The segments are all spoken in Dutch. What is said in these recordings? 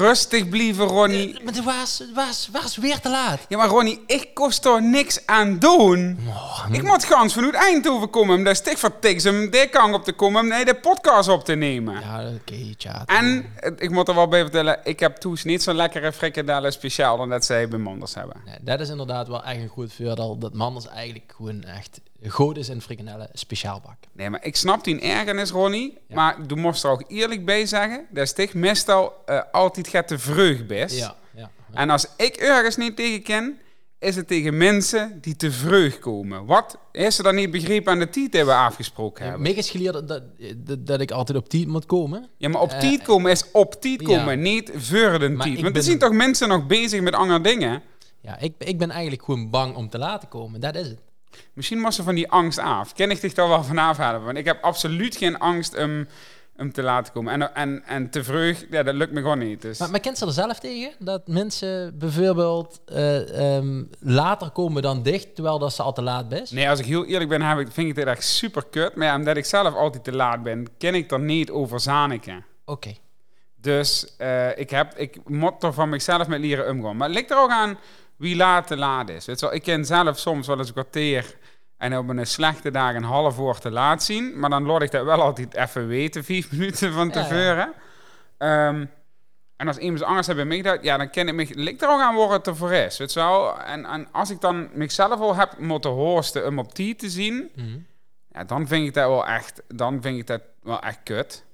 Rustig blijven, Ronnie. Maar het was, het was, het was weer te laat. Ja, maar Ronnie, ik kost er niks aan doen. Oh, Ik moet gans vanuit Eindhoven komen om daar stik van tiks om de kant op te komen om nee, de podcast op te nemen. Ja, oké, tja. En eh, ik moet er wel bij vertellen, ik heb toen niet zo'n lekkere frikadellen speciaal dan dat zij bij Manders hebben. Nee, dat is inderdaad wel echt een goed voordeel. Dat Manders eigenlijk gewoon echt goed is in frikandellen speciaal bak. Nee, maar ik snap die ergernis, Ronnie. Ja. Maar du moest er ook eerlijk bij zeggen, dat is toch meestal eh, altijd gaat de vreugd best. Ja, ja. En als ik ergens niet tegen ken, is het tegen mensen die te vreugd komen. Wat is er dan niet begrepen aan de tijd die we afgesproken hebben? Mij is geleerd dat, dat, dat ik altijd op tijd moet komen. Ja, maar op Eh, tijd komen is op tijd ja. komen, niet voor de tijd. Want er zijn toch mensen nog bezig met andere dingen? Ja, ik, ik ben eigenlijk gewoon bang om te laten komen. Dat is het. Misschien moest ze van die angst af. Ken ik dich toch wel vanaf hebben? Want ik heb absoluut geen angst om, om te laten komen. En, en, en te vreugd, ja, dat lukt me gewoon niet. Dus. Maar, maar kent ze er zelf tegen? Dat mensen bijvoorbeeld eh, ehm, later komen dan dicht, terwijl dat ze al te laat is? Nee, als ik heel eerlijk ben, heb ik, vind ik dit echt super kut. Maar ja, omdat ik zelf altijd te laat ben, ken ik er niet over Zaneke. Oké. Dus eh, ik, heb, ik moet er van mezelf met leren omgaan. Maar het ligt er ook aan wie laat te laat is. Weet je wel, ik ken zelf soms wel eens een kwartier en op een slechte dag een half uur te laat zien. Maar dan laat ik dat wel altijd even weten, vijf minuten van Ja, ja. tevoren. Ehm, en als iemand anders heeft bij mij gedaan, ja, dan ken ik me. Ligt er ook aan waar het ervoor is. Weet wel? En, en als ik dan mezelf al heb moeten hosten om op die te zien, Mhm. ja, dan vind ik dat wel echt, dan vind ik dat wel echt kut.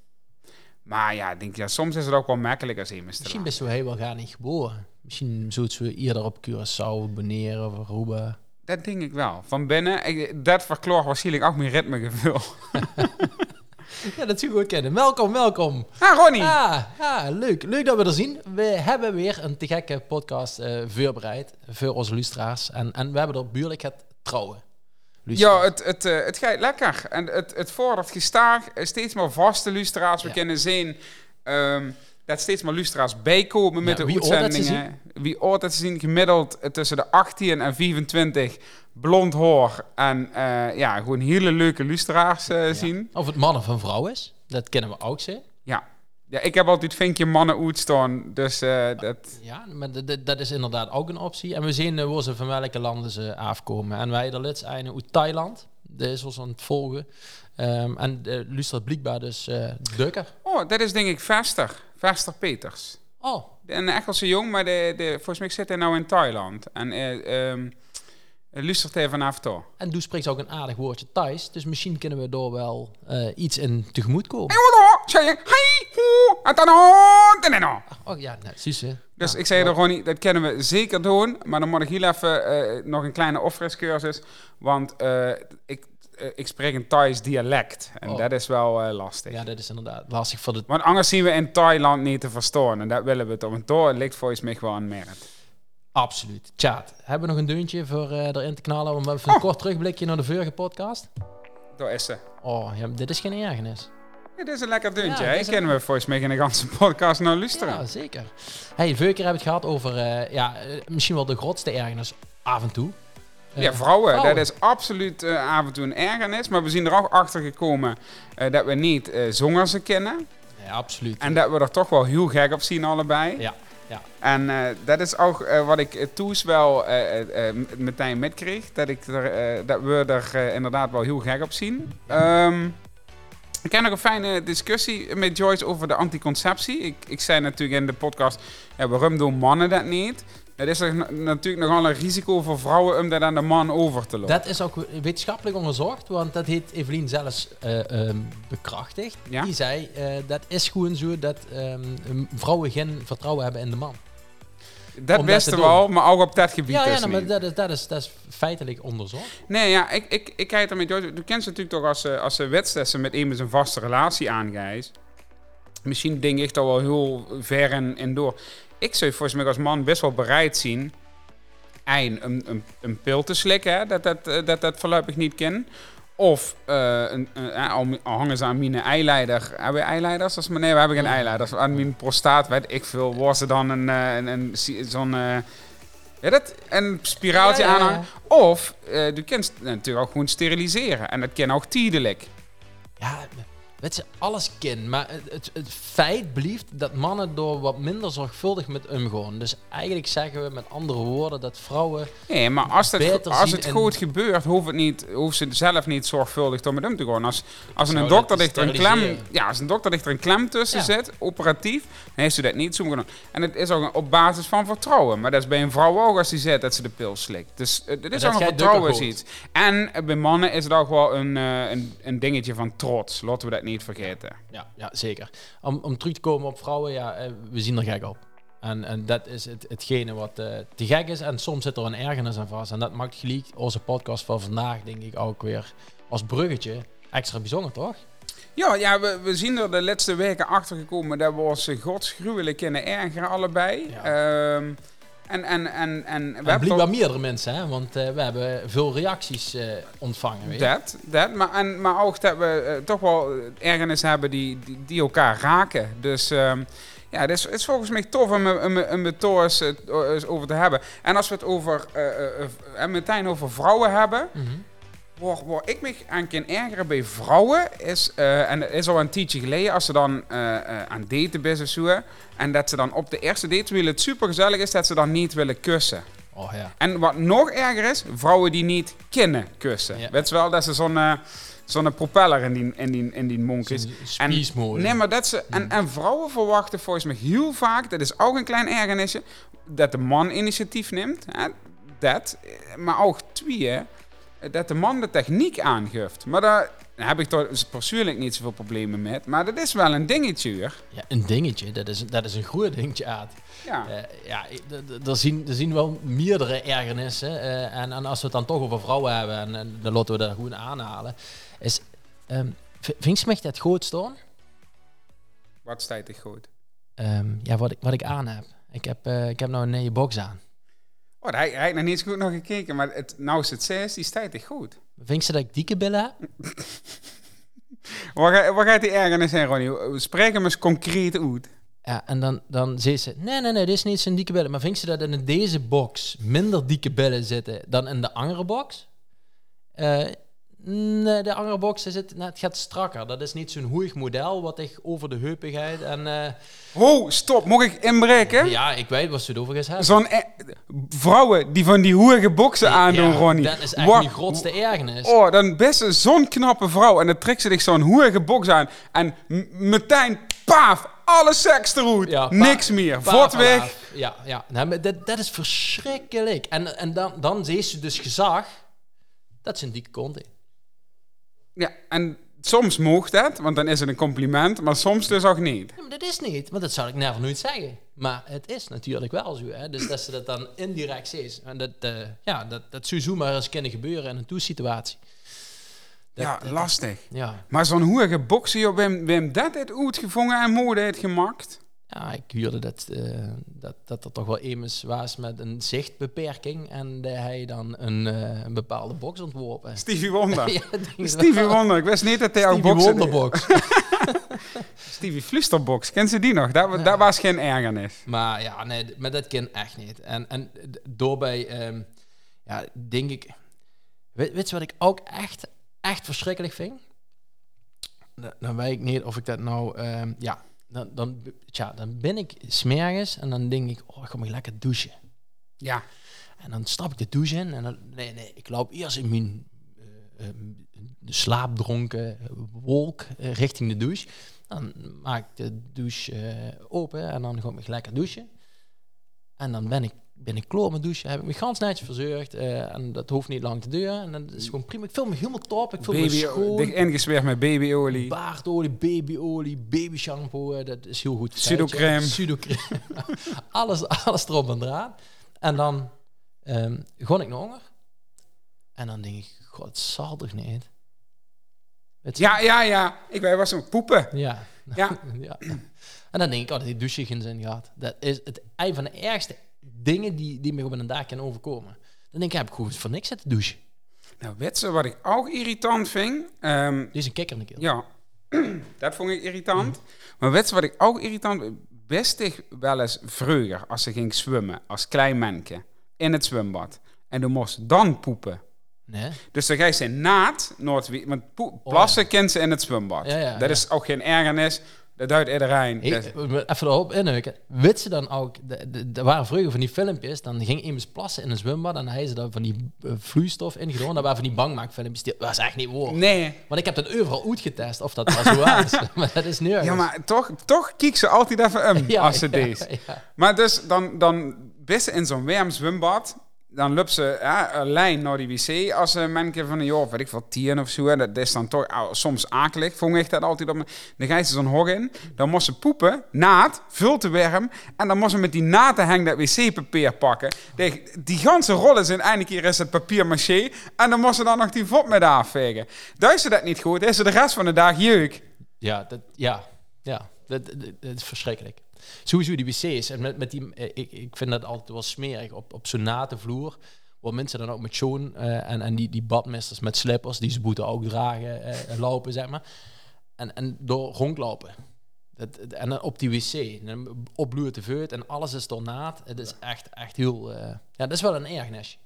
Maar ja, denk, ja, soms is het ook wel makkelijk als iemand te Misschien best wel heel gar niet geboren. Misschien zouden we eerder op Curaçao, Bonaire of Aruba. Dat denk ik wel. Van binnen, ik, dat verkloort waarschijnlijk ook mijn ritmegevoel. Ja, dat je goed kennen. Welkom, welkom. Ah, Ronnie! Ah, ah, leuk. Leuk dat we er zien. We hebben weer een te gekke podcast eh voorbereid voor onze lustra's. En, en we hebben er buurlijk het trouwen. Ja, het, het, eh, het gaat lekker. En het, het vordert gestaag. Steeds meer vaste lustra's. We Ja. kunnen zien ehm, dat steeds meer lustra's bijkomen met Ja, de ze uitzendingen. Wie ooit dat ze zien, gemiddeld eh, tussen de 18 en 24 blond haar. En eh, ja, gewoon hele leuke lustra's eh, zien. Of het man of een vrouw is. Dat kennen we ook zien. Ja. ja, ik heb altijd vinkje mannen uitstaan. Dus eh, dat... Ja, maar d- d- dat is inderdaad ook een optie. En we zien uh, waar ze van welke landen ze afkomen. En wij de laatst een uit Thailand. Dat is ons aan het volgen. Ehm, en uh, luistert blijkbaar dus uh, Dukker. Oh, dat is denk ik Vester. Vester Peters. Oh. Een Engelse jong, maar de, de, volgens mij zit hij nou in Thailand. En uh, um, luistert hij vanaf toch. En doe spreekt ook een aardig woordje Thais. Dus misschien kunnen we door wel uh, iets in tegemoet komen. Oh ja, nou, zie je. Dus ja, ik zei er gewoon niet, dat kunnen we zeker doen. Maar dan moet ik hier even uh, nog een kleine opfriscursus. Want ik, ik spreek een Thais dialect. En oh. dat is wel lastig. Ja, dat is inderdaad lastig voor de... Want anders zien we in Thailand niet te verstaan. En dat willen we toch. Want daar ligt volgens mij gewoon een merit. Absoluut. Chat, hebben we nog een deuntje voor erin te knallen? Om even een oh. kort terugblikje naar de vorige podcast? Daar is ze. Oh, ja, dit is geen ergernis. Ja, dit is een lekker deuntje. Ja, hè? Kennen we volgens mij in de ganse podcast naar luisteren. Ja, zeker. Hey, vorige keer hebben we het gehad over uh, ja, misschien wel de grootste ergernis af en toe. Uh, ja, vrouwen. vrouwen. Dat is absoluut uh, af en toe een ergernis. Maar we zijn er ook achter gekomen dat we niet zongers kennen. Ja, absoluut. En dat we er toch wel heel gek op zien allebei. Ja. Ja. En uh, dat is ook uh, wat ik uh, toes wel meteen metkreeg. Dat, ik er, dat we er inderdaad wel heel gek op zien. Um, ik heb nog een fijne discussie met Joyce over de anticonceptie. Ik, ik zei natuurlijk in de podcast, ja, waarom doen mannen dat niet? Het is er natuurlijk nogal een risico voor vrouwen om dat aan de man over te lopen. Dat is ook wetenschappelijk onderzocht, want dat heeft Evelien zelfs uh, um, bekrachtigd. Ja? Die zei, uh, dat is gewoon zo dat um, vrouwen geen vertrouwen hebben in de man. Dat wisten we al, maar ook op dat gebied ja, dus ja, nou, maar dat is, dat, is, dat is feitelijk onderzocht. Nee, ja, ik, ik, ik kijk er met Joyce. Du kent ze natuurlijk toch als ze, als ze wedstrijden met iemand een vaste relatie aangeeft. Misschien denk ik daar wel heel ver in, in door. Ik zou volgens mij als man best wel bereid zien. Een, een, een, een pil te slikken, hè, dat, dat, dat dat voorlopig niet ken. Of uh, een, een, een, hangen ze aan mijn eileider. Hebben we eileiders? Als, nee, we hebben geen eileiders. Aan mijn prostaat, weet ik veel. Was er dan een, een, een, zo'n... Uh, ja, dat, een spiraaltje ja. aanhangen. Of, uh, je kunt natuurlijk ook gewoon steriliseren. En dat kan ook tijdelijk. Ja, weet je, alles kin. Maar het, het, het feit blijft dat mannen door wat minder zorgvuldig met omgaan. Dus eigenlijk zeggen we met andere woorden dat vrouwen... Nee, maar als het, als het goed gebeurt, hoeft, het niet, hoeft ze zelf niet zorgvuldig door met om te gaan. Als, als een dokter dichter een klem, ja, als een dokter dichter een klem tussen Ja. zit, operatief, dan heeft ze dat niet zo gedaan. En het is ook op basis van vertrouwen. Maar dat is bij een vrouw ook als die zegt dat ze de pil slikt. Dus eh, dit is ook een jij vertrouwensiets. En eh, bij mannen is het ook wel een, eh, een, een dingetje van trots. Laten we dat niet vergeten. Ja, ja zeker. Om, om terug te komen op vrouwen, ja, eh, we zien er gek op. En, en dat is het, hetgene wat eh, te gek is. En soms zit er een ergernis aan vast. En dat maakt gelijk onze podcast van vandaag, denk ik, ook weer als bruggetje extra bijzonder, toch? Ja, ja we, we zien er de laatste weken achter gekomen dat we ons godsgruwelijk kunnen ergeren allebei. Ja. Ehm, en, en, en, en we En hebben blijkbaar meerdere mensen, hè? Want eh, we hebben veel reacties eh, ontvangen. Weet? Dat, dat. Maar, en, maar ook dat we eh, toch wel ergernis hebben die, die, die elkaar raken. Dus ehm, ja, het is, het is volgens mij tof om een, eens, eh, eens over te hebben. En als we het over, en meteen over vrouwen hebben, Mhm. Waar, waar ik me aan kan ergeren bij vrouwen is, eh, en dat is al een tijdje geleden, als ze dan eh, eh, aan daten zijn of zo, en dat ze dan op de eerste date, terwijl het super gezellig is, dat ze dan niet willen kussen. Oh ja. En wat nog erger is, vrouwen die niet kunnen kussen. Ja. Weet je wel, dat ze zo'n zo'n propeller in die, in die, in die monk is. En-. Nee, maar dat ze, en, en vrouwen verwachten volgens mij heel vaak, dat is ook een klein ergernisje, dat de man initiatief neemt. Hè, dat, maar ook twee, hè, dat de man de techniek aangeeft. Maar daar heb ik toch persoonlijk niet zoveel problemen met. Maar dat is wel een dingetje hoor. Ja, een dingetje. Dat is, dat is een goed dingetje, Aad. Ja. Eh, ja, er zien, er zien wel meerdere ergernissen. eh, en, en als we het dan toch over vrouwen hebben, en, en dan laten we dat gewoon aanhalen. Is, v- vind je me dat goed staan? Wat staat er goed? Ehm, ja, wat ik, wat ik aan heb. Ik heb, eh, ik heb nou een nieuwe box aan. Oh, hij, hij heeft nog niet zo goed nog gekeken, maar het, nou is het zes, die staat er goed. Vind je dat ik dikke billen heb? Waar, ga- waar gaat die ergernis zijn, Ronnie? Spreek hem eens concreet uit. Ja, en dan, dan zei ze, nee, nee, nee, dit is niet zo'n dikke billen. Maar vind je dat in deze box minder dikke billen zitten dan in de andere box? Eh, nee, de andere box zit, nou, het gaat strakker. Dat is niet zo'n hoeig model wat echt over de gaat. En eh, Ho, stop, mag ik inbreken? ja, ik weet wat ze het over gaat hebben. Zo'n e- vrouwen die van die hoerige boksen aandoen, Ja, Ronnie. Dat is echt Wa- mijn grootste ergernis. Oh, dan best zo'n knappe vrouw en dan trekt ze zich zo'n hoerige box aan en meteen, paaf, alle seks eruit. Ja, Niks meer, vort weg. Ja, ja. Nou, dat, dat is verschrikkelijk. En, en dan, dan zie ze dus gezag dat ze een dikke kont heeft. Ja, en soms mocht dat, want dan is het een compliment, maar soms dus ook niet. Ja, maar dat is niet, want dat zou ik never nooit zeggen. Maar het is natuurlijk wel zo, hè. Dus dat ze dat dan indirect is. En dat, eh, ja, dat, dat zou zomaar eens kunnen gebeuren in een toesituatie. Dat- ja, dat- lastig. ja. Maar zo'n hoerige joh, wem, wem dat heeft uitgevangen en mode heeft gemaakt? Ja, ik huurde dat, eh, dat, dat er toch wel iemand was met een zichtbeperking. En dat hij dan een, eh, een bepaalde box ontworpen. Stevie Wonder. ja, Stevie wel. Wonder, ik wist niet dat hij ook Stevie boksen deed. Wonderbox. Stevie Flusterbox, ken ze die nog? Dat, Ja. dat was geen ergernis. Maar ja, nee, maar dat kan echt niet. En, en doorbij, ehm, ja, denk ik... Weet, weet je wat ik ook echt, echt verschrikkelijk vind? Dan, dan weet ik niet of ik dat nou... ehm, ja, dan, dan, tja, dan ben ik smergens en dan denk ik... Oh, ik ga maar lekker douchen. Ja. En dan stap ik de douche in en dan... Nee, nee, ik loop eerst in mijn eh, eh, slaapdronken wolk eh, richting de douche. Dan maak ik de douche eh, open en dan ga ik me lekker douchen. En dan ben ik, ben ik klaar met douchen, heb ik me gans netjes verzorgd. eh, en dat hoeft niet lang te duren. En dat is gewoon prima. Ik voel me helemaal top. Ik voel me Baby, schoon. dik ingesmeerd met babyolie. Baardolie, babyolie, baby shampoo, eh, dat is heel goed. Pseudocrème. Pseudocrème. alles, alles erop en eraan. En dan gewoon ik naar honger. En dan denk ik, god, zal toch niet? Je? Ja, ja, ja. Ik was een poepen. Ja. Ja. ja. En dan denk ik, oh, dat die douche geen zin gehad. Dat is het een van de ergste dingen die, die me op een dag kan overkomen. Dan denk ik, heb ik gewoon voor niks zitten douchen. Nou, weet ze wat ik ook irritant vind? Ehm, Dit is een kikker in de keel. ja, dat vond ik irritant. Maar weet ze wat ik ook irritant vind? Best ik wel eens vroeger als ze ging zwemmen, als klein manneke, in het zwembad. En dan moest dan poepen. Nee? Dus dan ga je ze naad, Noord, want Oh, plassen kent ze in het zwembad. Ja, ja, dat is ook geen ergernis. Dat duidt iedereen. Hey, Dat- even erop inhukken. Weet ze dan ook, de- de- er waren vroeger van die filmpjes, dan ging iemand plassen in een zwembad en hadden ze daar van die eh, vloeistof in gedaan. Dat waren van die bangmaakfilmpjes. Die was echt niet waar. nee. Want ik heb dat overal uitgetest of dat wel zo was. maar dat is nu Ja, maar toch, toch kiek ze altijd even om Ja, als ze ja, deze. ja. Maar dus, dan, dan best ze in zo'n warm zwembad. Dan loopt ze een lijn naar die wc als een mensen van een jaar, weet ik veel, tien of zo. En dat is dan toch soms akelig. Vond ik dat altijd op. Dan ga je zo'n hok in. Dan moest ze poepen, naad, veel te warm. En dan moest ze met die naad hang dat wc-papier pakken. Die, die ganse rol is in einde keer is het papier maché. En dan moest ze dan nog die vod met afvegen. Is ze dat niet goed. Is ze de rest van de dag jeuk. Ja, dat, ja, ja dat, dat is verschrikkelijk. Sowieso die wc's. En met, met die, eh, ik, ik vind dat altijd wel smerig op, op zo'n nate vloer. Waar mensen dan ook met schoon eh, en, en die, die badmesters met slippers, die ze moeten ook dragen, eh, lopen, zeg maar. En, en door rondlopen. Dat, en dan op die wc, dan opbloeien te veut en alles is door naad. Het is echt, echt heel... ja, dat is wel een ergernis.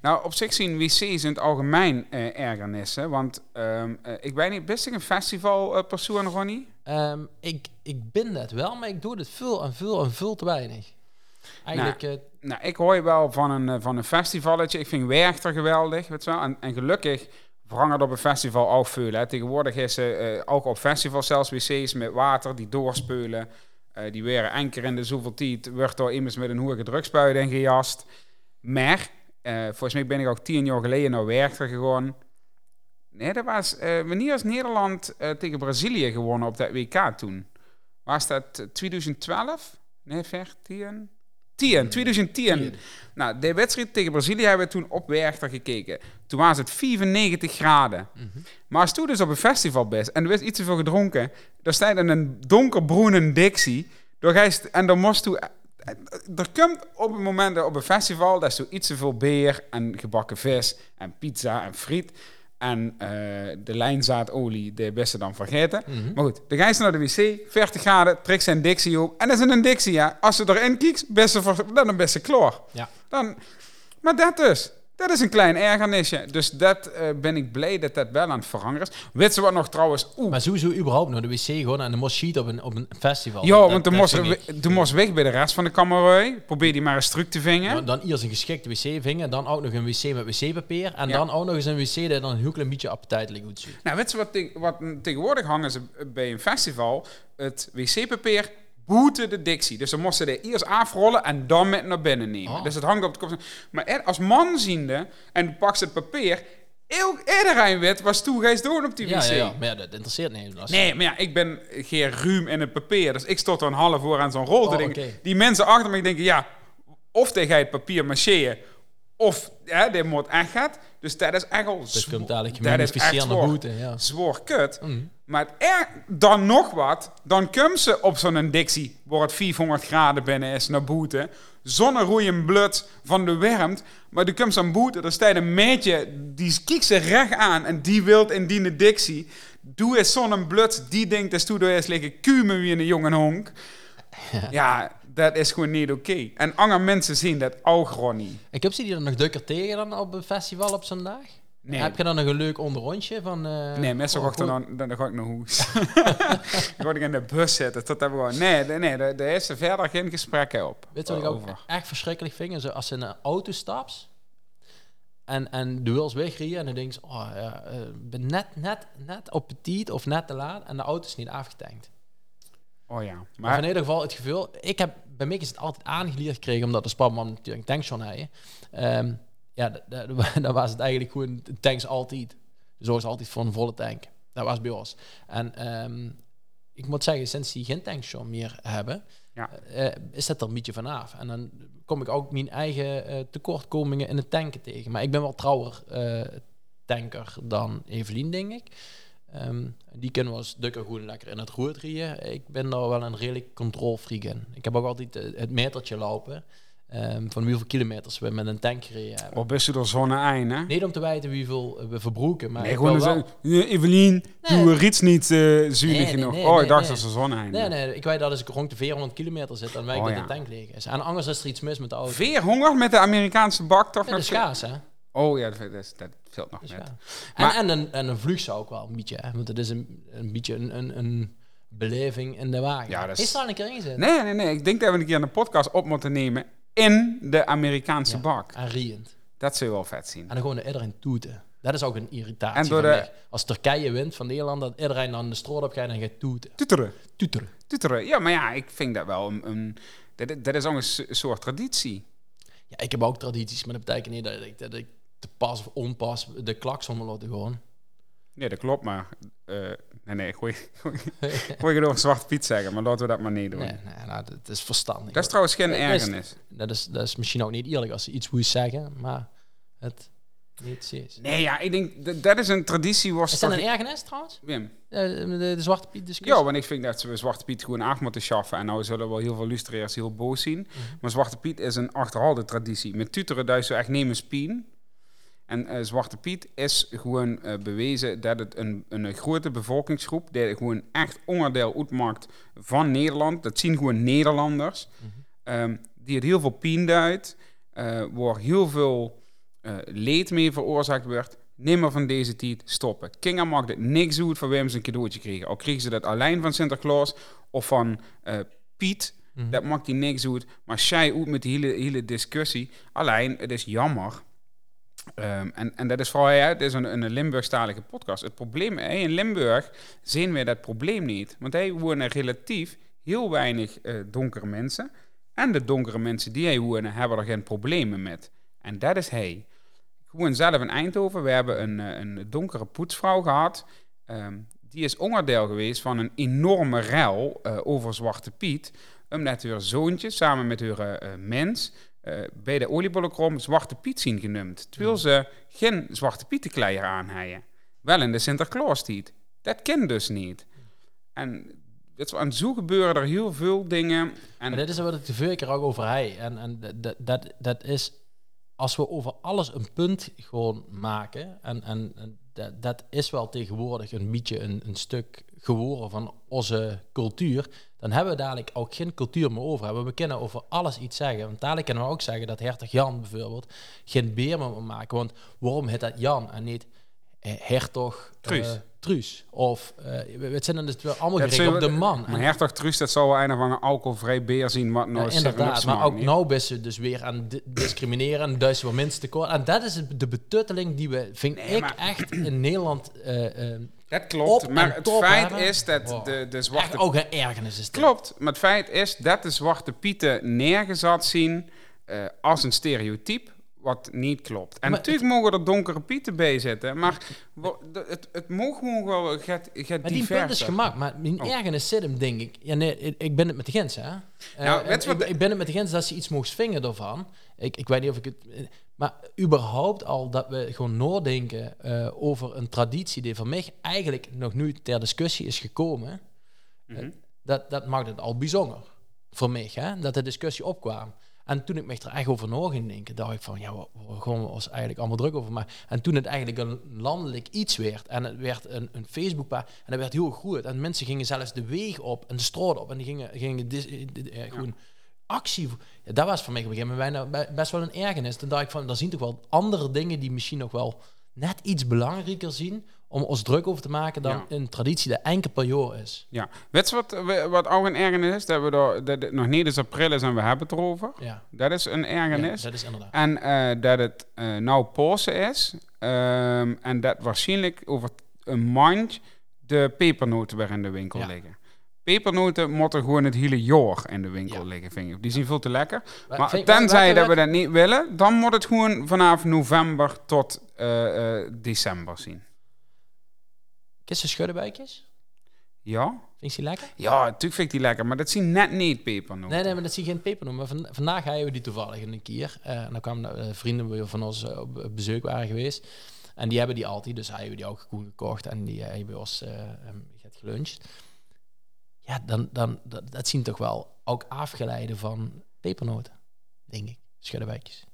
Nou, op zich zien wc's in het algemeen eh, ergernissen. Want ehm, eh, ik ben niet best een festivalpersoon, Ronnie. Ehm, ik, ik ben dat wel, maar ik doe het veel en veel en veel te weinig. Eigenlijk, eh, Nou, ik hoor je wel van een, eh, van een festivalletje. Ik vind Werchter geweldig, weet je wel. En, en gelukkig verandert op een festival ook veel. Hè. Tegenwoordig is er eh, ook op festivals zelfs wc's met water die doorspeulen. Eh, die weer één keer in de zoveel tijd wordt door iemand met een hoge drugspuit in gejast. Maar, eh, volgens mij ben ik ook tien jaar geleden naar Werchter gegaan. Nee, dat was eh, wanneer is Nederland eh, tegen Brazilië gewonnen op dat WK toen? Was dat eh, 2012? Nee, 14? 10, 2010. Nou, de wedstrijd tegen Brazilië hebben we toen op Werchter gekeken. Toen was het 95 graden. Maar als toen dus op een festival bent en er werd iets te veel gedronken, dan staat er een donkerbroene Dixie. Je en dan moest toen... Er komt op een moment op een festival, dat is zo iets te veel beer en gebakken vis en pizza en friet. En eh, de lijnzaadolie, de beste dan vergeten. Maar goed, dan ga je naar de wc, 40 graden, trek zijn Dixie op. En dat is een Dixie, ja. Als ze erin kijkt, beste dan een beste kloor. ja. Dan, maar dat dus. Dat is een klein ergernisje. Dus dat eh, ben ik blij dat dat wel aan het veranderen is. Weet ze wat nog trouwens? Oeh. Maar sowieso überhaupt naar de wc gewoon en de moest sheet op een, op een festival. Ja, want toen dat moest, weg bij de rest van de kamerui. Probeer die maar eens terug te vingen. Dan, dan eerst een geschikte wc vingen, dan ook nog een wc met wc-papier. En Ja. dan ook nog eens een wc dat dan een heel klein beetje appetijtelijk uitziet. Nou, weet je wat, te- wat tegenwoordig hangen ze bij een festival? Het wc-papier boeten de Dixie. Dus dan moesten ze er eerst afrollen en dan met naar binnen nemen. Oh. Dus het hangt op de kop. Maar er- als man ziende en je pakt het papier... Heel iedereen weet was je doen op die Ja, wc. ja, ja, maar ja, dat interesseert niet. Nee, maar ja, ik ben geen ruim in het papier. Dus ik stond er een half voor aan zo'n rol te Oh, denken. Die mensen achter me denken, ja, of tegen het papier macheren, of ja, dit moet echt gaat. Dus dat is echt al Dat komt dadelijk dat is echt boete. Ja. Zwaar kut. Mm. Maar er, dan nog wat, dan komen ze op zo'n Dixie, waar het 400 graden binnen is, naar boete. Zonneroeien bloed van de warmt. Maar er komt zo'n boete, er staat een meidje, die kijkt ze recht aan en die wilt in die Dixie. Doe eens zo'n bloed, die denkt, dat doe eens liggen kumen wie een jonge honk. Ja, dat is gewoon niet oké. En andere mensen zien dat ook gewoon niet. Ik heb ze die dan nog dukker tegen dan op een festival op zo'n dag? Nee. Heb je dan nog een leuk onderrondje van... eh, Nee, meestal oh, ga ik dan, dan, dan ga ik naar huis. dan ik in de bus zitten. Tot hebben we gewoon. Nee, nee, nee, er- er is er verder geen gesprekken op. Weet je wat ik ook echt verschrikkelijk vind? Is als ze in een auto stapt en, en de wils wegrijden en dan denk je, oh ja, eh, ben net, net, net op petit of net te laat en de auto is niet afgetankt. Oh ja. Maar Maar in ieder geval het gevoel, ik heb bij mij is het altijd aangeleerd gekregen omdat de spanman natuurlijk een tankstation hadden. Ehm ja, da- da- dan was het eigenlijk gewoon tanks altijd. Zorg altijd voor een volle tank. Dat was bij ons. En ehm, ik moet zeggen, sinds die geen tankstation meer hebben, Ja. eh, is dat er een beetje vanaf. En dan kom ik ook mijn eigen eh, tekortkomingen in het tanken tegen. Maar ik ben wel trouwer eh, tanker dan Evelien, denk ik. Ehm, die kunnen we als dukker gewoon lekker in het roer drieën. Ik ben daar wel een redelijk controlfreak in. Ik heb ook altijd eh, het metertje lopen. Ehm, van hoeveel kilometers we met een tank gereden hebben. Wat best je er zonne eind, hè? Niet om te weten hoeveel we verbroeken, maar Nee, gewoon wel... "Ja, Evelien, Nee. doe Riets niet eh zuinig Nee, nee, genoeg. nee, oh, ik dacht nee. dat ze zonne eind. Nee, nee, ik weet dat als ik rond de 400 kilometer zit, dan weet ik Oh, dat ja. de tank leeg is. En anders is er iets mis met de auto. Veer honger met de Amerikaanse bak, toch? Ja, dat is hè? Oh ja, dat, dat, dat valt nog Dus net. ja. En, Maar- en, een, en een vlucht zou ook wel een beetje, hè? want het is een, een beetje een, een, een beleving in de wagen. Ja, dat is- Is daar een keer ingezet? Nee, nee, nee. Ik denk dat we een keer een podcast op moeten nemen in de Amerikaanse bak. En riend. Dat zou je wel vet zien. En dan gewoon iedereen toeten. Dat is ook een irritatie En door de-. Als Turkije wint van Nederland, dat iedereen dan de stroot op gaat en gaat toeten. Toeteren. Toeteren. Toeteren. Ja, maar ja, ik vind dat wel een... een dat, dat is ook een soort traditie. Ja, ik heb ook tradities, maar dat betekent niet dat ik, dat ik te pas of onpas de klakson wil laten gewoon. Ja, dat klopt, maar... eh, nee, nee, gooi, gooi, gooi je door Zwarte Piet zeggen, maar laten we dat maar niet doen. Nee, nee nou, dat is verstandig. Dat is trouwens geen ergernis. dat, is, dat is misschien ook niet eerlijk als ze iets moet zeggen, maar het niet is. Nee, ja, ik denk... Dat, dat is een traditie was Is dat een ergernis trouwens? Wim. De, de, Zwarte Piet discussie? Ja, want ik vind dat ze Zwarte Piet gewoon af moeten schaffen. En nou zullen wel heel veel luisteraars heel boos zien. Mhm. Maar Zwarte Piet is een achterhaalde traditie. Met tuteren je echt nemen spien. En eh, Zwarte Piet is gewoon eh, bewezen dat het een, een grote bevolkingsgroep, die gewoon echt onderdeel uitmaakt van Nederland. Dat zien gewoon Nederlanders. Mhm. ehm, die het heel veel pijn duidt. eh, waar heel veel leed mee veroorzaakt wordt. Nimmer van deze tijd stoppen. Kinga maakt het niks uit van wem ze een cadeautje kregen. Al kregen ze dat alleen van Sinterklaas of van Piet. Mhm. Dat maakt die niks uit. Maar zij uit met die hele, hele discussie. Alleen, het is jammer. Ehm, en, en dat is vooral, ja, het is een, een Limburgstalige podcast. Het probleem, hey, in Limburg zien we dat probleem niet. Want hij wonen relatief heel weinig eh, donkere mensen. En de donkere mensen die hij wonen, hebben er geen problemen met. En dat is hij. Gewoon zelf in Eindhoven. We hebben een, eh, een donkere poetsvrouw gehad. Ehm, die is onderdeel geweest van een enorme rel eh, over Zwarte Piet. Omdat haar zoontje samen met haar mens eh, bij de oliebollenkrom Zwarte Piet zien genoemd. Terwijl ze geen Zwarte Pietenkleier aan hadden. Wel in de Sinterklaas-tijd. Dat kent dus niet. En, en zo gebeuren er heel veel dingen. En, dit is wat ik de vorige keer ook over hij. En, en dat, dat, dat is, als we over alles een punt gewoon maken, en, en, en dat, dat is wel tegenwoordig een beetje een, een stuk geworden van onze cultuur, dan hebben we dadelijk ook geen cultuur meer over. We kunnen over alles iets zeggen. Want dadelijk kunnen we ook zeggen dat hertog Jan bijvoorbeeld geen beer meer mag maken. Want waarom heet dat Jan en niet eh, hertog Truus. eh, Truus? Of, eh, we- het zijn dan dus allemaal gericht op de man. Maar hertog Truus, dat zal wel een of andere alcoholvrij beer zien. Wat nou ja, inderdaad, maar ook niet. nou best ze dus weer aan di- discrimineren en duizend voor minst tekort. En dat is de betutteling die we, vind Nee, ik, echt in Nederland eh, eh, Dat klopt, op maar het top feit hebben. is dat Wow. de, de echt zwarte... ook een ergernis is. dit. Klopt, maar het feit is dat de zwarte pieten neergezet zien eh, als een stereotype, wat niet klopt. En Maar natuurlijk mogen er donkere pieten bij zitten, maar het, het mogen gewoon wel get, get Maar die punt is gemaakt. Maar mijn Oh. ergernis zit hem, denk ik. Ja, nee, ik, ben het met de Gens, hè. Eh, Nou, ik, ben het met de Gens dat ze iets mogen vingen ervan. Ik, ik weet niet of ik het... eh, Maar überhaupt al dat we gewoon nadenken eh, over een traditie die voor mij eigenlijk nog nu ter discussie is gekomen. Mhm. dat, dat maakt het al bijzonder voor mij, hè, dat de discussie opkwam. En toen ik me er echt over na ging denken, dacht ik van, ja, we, we gewoon ons eigenlijk allemaal druk over maken. En toen het eigenlijk een landelijk iets werd, en het werd een, een Facebookpagina, en dat werd heel groot. En mensen gingen zelfs de weg op en de straat op, en die gingen, gingen dis- eh, eh, gewoon actie. Ja, dat was voor mij op een gegeven moment bijna be- best wel een ergernis. Toen dacht ik van, er zien toch wel andere dingen die misschien nog wel net iets belangrijker zien om ons druk over te maken dan Ja. een traditie die enkel per jaar is. Ja, weet je wat, wat ook een ergernis is? Dat, we daar, dat het nog niet eens april is en we hebben het erover. Ja, Dat is een ja ergernis. dat is inderdaad. En eh, dat het eh, nou Pasen is. ehm, en dat waarschijnlijk over een maand de pepernoten weer in de winkel Ja. liggen. Pepernoten moeten gewoon het hele jaar in de winkel Ja. liggen, vind ik. Die zijn veel te lekker. Maar tenzij dat we dat niet willen, dan moet het gewoon vanaf november tot eh, eh, december zien. Kisten schuddenbuikjes? Ja? Vind je die lekker? Ja, natuurlijk vind ik die lekker, maar dat zien net niet pepernoten. Nee, nee, maar dat zie je geen pepernoot. Maar van, vandaag hebben we die toevallig een keer. Eh, en dan kwamen vrienden van ons op bezoek waren geweest. En die hebben die altijd, dus hij hebben die ook gewoon gekocht. En die hebben ons eh ehm, geluncht. Ja, dan, dan, dat, dat zien toch wel ook afgeleiden van pepernoten, denk ik. Schuddenbuikjes.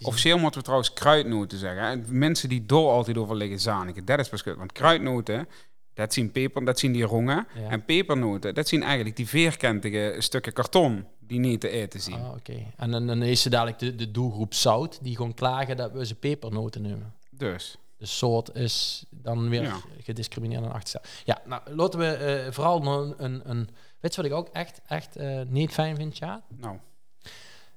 Officieel moeten we trouwens kruidnoten zeggen. hè. Mensen die door altijd over liggen zaniken, dat is beschut. Want kruidnoten, dat zien peper, dat zien die rongen. Ja. En pepernoten, dat zien eigenlijk die vierkantige stukken karton die niet te eten zien. Ah, oké. En dan, dan is ze dadelijk de, de doelgroep zout, die gewoon klagen dat we ze pepernoten nemen. Dus, De soort is dan weer Ja. gediscrimineerd en achtersteld. Ja, nou, laten we eh, vooral nog een, een, een... Weet je wat ik ook echt, echt eh, niet fijn vind, ja? nou,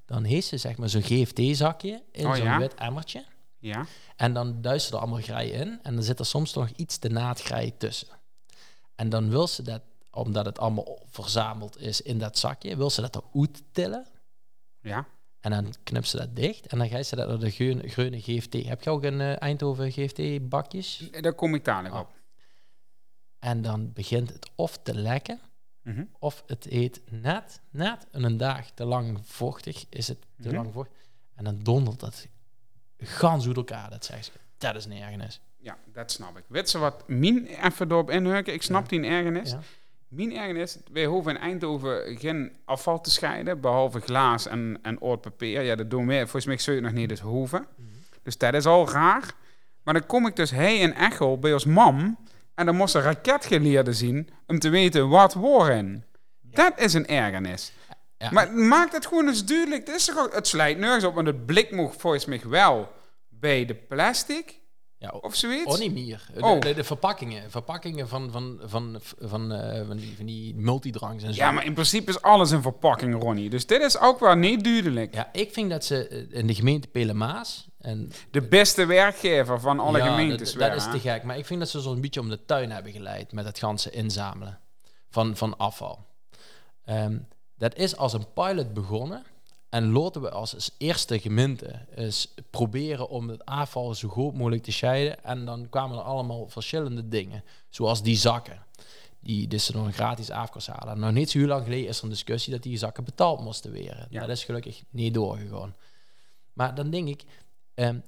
Dan heeft ze zeg maar zo'n GFT-zakje in Oh, zo'n ja? wit emmertje. ja. En dan duist ze er allemaal grij in. En dan zit er soms nog iets te naadgrij tussen. En dan wil ze dat, omdat het allemaal verzameld is in dat zakje, wil ze dat eruit tillen. Ja. En dan knipt ze dat dicht. En dan gaat ze dat naar de groene, groene GFT. Heb je ook een eh, Eindhoven GFT-bakjes? Daar kom ik dadelijk Ah. op. En dan begint het of te lekken, Mhm. of het eet net, net een dag te lang vochtig. Is het te Mhm. lang vochtig. En dan dondert dat gans uit elkaar, dat zegt ze. Dat is een ergernis. Ja, dat snap ik. Weet ze wat min even erop inhukken? Ik snap die ergernis. Ja. Mijn ergernis, wij hoeven in Eindhoven geen afval te scheiden, behalve glaas en, en oorpapier. Ja, dat doen wij. Volgens mij zou je het nog niet eens hoeven. Dus dat is al raar. Maar dan kom ik dus hij in Echel bij ons mam. En dan moest een raketgeleerde zien om te weten wat waarin. Dat is een ergernis. Ja. Maar maak het gewoon eens duidelijk. Het, is toch ook, het slijt nergens op, want het blik moet volgens mij wel bij de plastic Ja, of zoiets. Oh. De, Oh. de, de verpakkingen. Verpakkingen van, van, van, van, eh, van, die, van die multidranks en zo. Ja, maar in principe is alles een verpakking, Ronnie. Dus dit is ook wel niet duidelijk. Ja, ik vind dat ze eh, in de gemeente Pelemaas... En, De beste werkgever van alle ja, gemeentes. dat, dat is te gek. Maar ik vind dat ze zo'n beetje om de tuin hebben geleid... met het ganse inzamelen van, van afval. Ehm, dat is als een pilot begonnen... En laten we als, als eerste gemeente eens proberen om het afval zo goed mogelijk te scheiden. En dan kwamen er allemaal verschillende dingen. Zoals die zakken. Die dus ze nog een gratis afkast halen. Nou, niet zo heel lang geleden is er een discussie dat die zakken betaald moesten weren. Ja. Dat is gelukkig niet doorgegaan. Maar dan denk ik, ehm,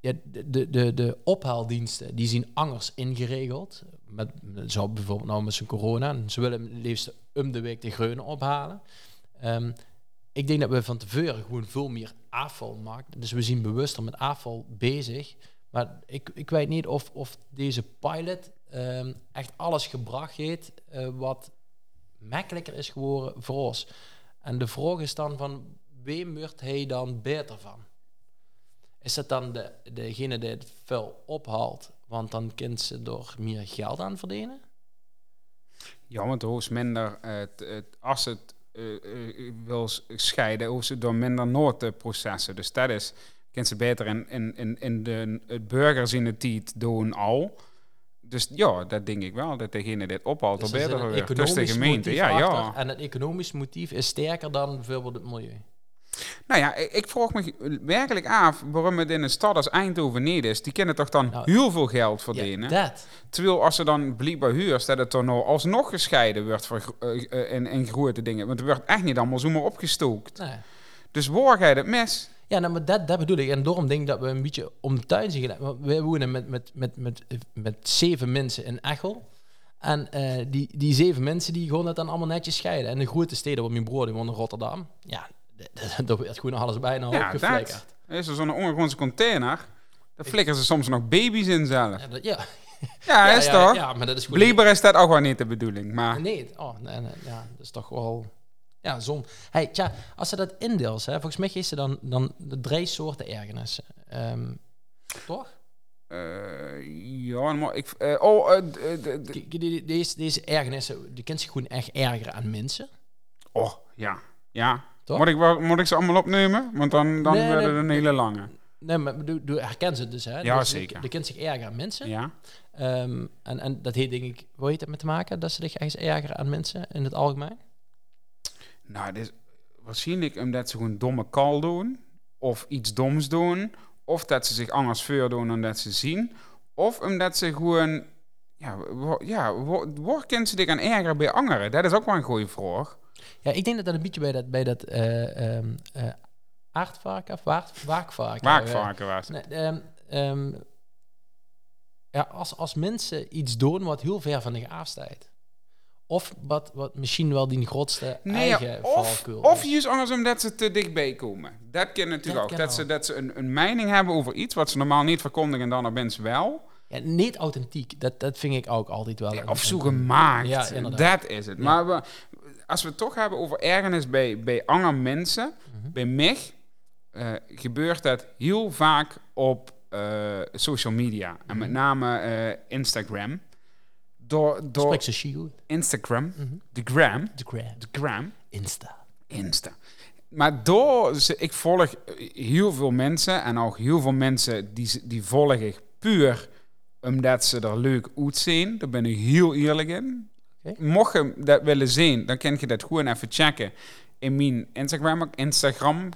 ja, de, de, de, ophaaldiensten die zien angers ingeregeld. Met, zo bijvoorbeeld nou met zijn corona. Ze willen het liefst om de week de greunen ophalen. Ehm, ik denk dat we van tevoren gewoon veel meer afval maken. Dus we zien bewuster met afval bezig. Maar ik, ik weet niet of, of deze pilot ehm, echt alles gebracht heeft eh, wat makkelijker is geworden voor ons. En de vraag is dan van, wem wordt hij dan beter van? Is het dan de, degene die het vuil ophaalt, want dan kind ze door meer geld aan verdienen? Ja, want hoe is minder, het, het, als het wil s- scheiden, hoe ze door minder noodprocessen. Dus dat is, kent ze beter in, in, in, in de het burgers in de tijd doen al. Dus ja, dat denk ik wel, dat degene dit ophaalt, Dus er beter. Dus de gemeente, ja, ja. En het economisch motief is sterker dan bijvoorbeeld het milieu. Nou ja, ik, vroeg me werkelijk af waarom het in een stad als Eindhoven niet is. Die kunnen toch dan Nou, heel veel geld verdienen? Ja, dat. Terwijl als ze dan blijkbaar huurt, dat het dan nou alsnog gescheiden wordt voor, eh, in, in grote dingen. Want het wordt echt niet allemaal zomaar opgestookt. Nee. Dus waar ga je het mis? Ja, nou, maar dat, dat bedoel ik. En daarom denk ik dat we een beetje om de tuin. Want wij wonen met, met, met, met, met zeven mensen in Echel. En eh, die, die zeven mensen die gewoon het dan allemaal netjes scheiden. En de grote steden, waar mijn broer die woont in Rotterdam. Ja, d- d- daar werd gewoon alles bijna Ja, opgeflikkerd. dat. Is er zo'n ondergrondse container? Daar flikkeren ze soms nog baby's in zelf. Ja, dat- ja. Ja, ja, is toch? Ja, maar dat is gewoon... Blijkbaar is dat ook wel niet de bedoeling. Maar Nee, oh, nee, nee, ja, dat is toch wel... Ja, zon. Hey, tja, als ze dat indeelt, hè, volgens mij is ze dan, dan de drie soorten ergernissen. Ehm, toch? eh, ja, maar ik... eh, oh, K- die- die- Deze, deze ergernissen, die kent zich gewoon echt ergeren aan mensen. oh, ja. Ja. Toch? Moet ik, moet ik ze allemaal opnemen? Want dan, dan Nee, het nee, een hele lange. Nee, maar doe, doe, herken ze dus, hè? Ja, Dus zeker. Kent zich ergeren aan mensen. Ja. Ehm, en, en dat heeft denk ik, hoe heet het met te maken? Dat ze zich echt ergeren aan mensen in het algemeen? Nou, dit is waarschijnlijk omdat ze gewoon domme kal doen. Of iets doms doen. Of dat ze zich anders voordoen dan dat ze zien. Of omdat ze gewoon... Ja, ja kunnen ze zich aan ergeren bij anderen? Dat is ook wel een goede vraag. Ja, ik denk dat dat een beetje bij dat, bij dat eh ehm eh, aardvarken of waard, waakvarken... Eh. Nee, ehm, ehm, ja, als, als mensen iets doen wat heel ver van de afstaat. Of wat, wat misschien wel die grootste Nee, eigen of, of is. juist anders omdat ze te dichtbij komen. Dat kan natuurlijk Dat ook. Dat ook. ze, dat ze een, een mening hebben over iets wat ze normaal niet verkondigen en dan op mensen wel. Ja, niet authentiek. Dat, dat vind ik ook altijd wel. een- Of zo gemaakt. Ja, dat is het. Ja. Maar we, als we het toch hebben over ergernis bij, bij andere mensen, Mhm. bij mij eh, gebeurt dat heel vaak op eh, social media. En met Mhm. name eh, Instagram. Door, door. Instagram, Mhm. de gram, De gram. de gram, Insta. Insta. Maar door, ik volg heel veel mensen en ook heel veel mensen die, die volg ik puur omdat ze er leuk uitzien. Daar ben ik heel eerlijk in. Mocht je dat willen zien, dan kan je dat gewoon even checken in mijn Instagram, Instagram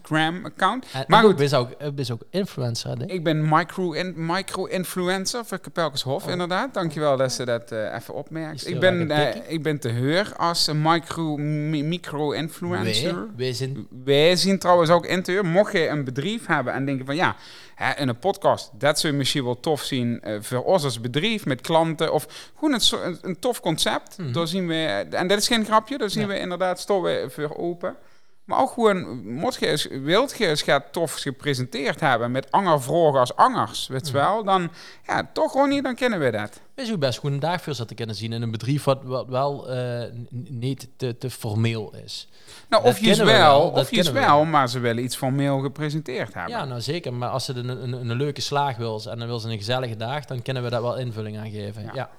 account. En, Maar goed. Ben ook, ben ook influencer, denk ik. Ik ben micro, in, micro-influencer voor Kapelkenshof, Oh. inderdaad. Dankjewel dat ze dat eh, even opmerkt. Ik ben, eh, ik ben te huur als een micro, mi- micro-influencer. Wij, wij zijn... Wij zien trouwens ook in te huur, mocht je een bedrijf hebben en denken van ja, hè, in een podcast, dat zou je misschien wel tof zien eh, voor ons als bedrijf met klanten of gewoon een, een, een tof concept. Mhm. Daar zien we, en dat is geen grapje, daar zien Ja. we inderdaad staan we voor open. Maar ook gewoon, je eens, wilt je eens gaat tof gepresenteerd hebben met anger vragen als angers, weet je Mhm. wel, dan ja, toch gewoon niet, dan kennen we dat. Wij zou best goed een dag voor zitten kunnen zien in een bedrijf wat, wat wel eh, niet te, te formeel is. Nou, Dat of je is we wel, of je is kennen we wel, maar ze willen iets formeel gepresenteerd hebben. Ja, nou zeker. Maar als ze een, een, een leuke slaag wil en dan wil ze een gezellige dag, dan kunnen we daar wel invulling aan geven. Ja. Ja.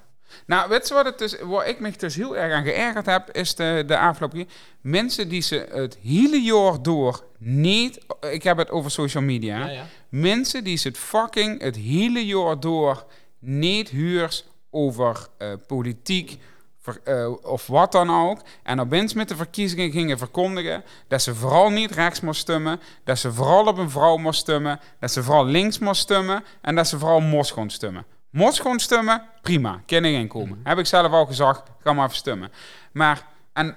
Nou, weet je wat het is, waar ik me dus heel erg aan geërgerd heb, is de, de afgelopen keer. Mensen die ze het hele jaar door niet, ik heb het over social media, Ja, ja. mensen die ze het fucking het hele jaar door niet huurs over eh, politiek ver- eh, of wat dan ook. En mensen met de verkiezingen gingen verkondigen dat ze vooral niet rechts moest stemmen, dat ze vooral op een vrouw moest stemmen, dat ze vooral links moest stemmen en dat ze vooral mos gewoon stemmen. Mos gewoon stemmen, prima, ik inkomen. Heb ik zelf al gezegd, ga maar even stemmen. Maar, en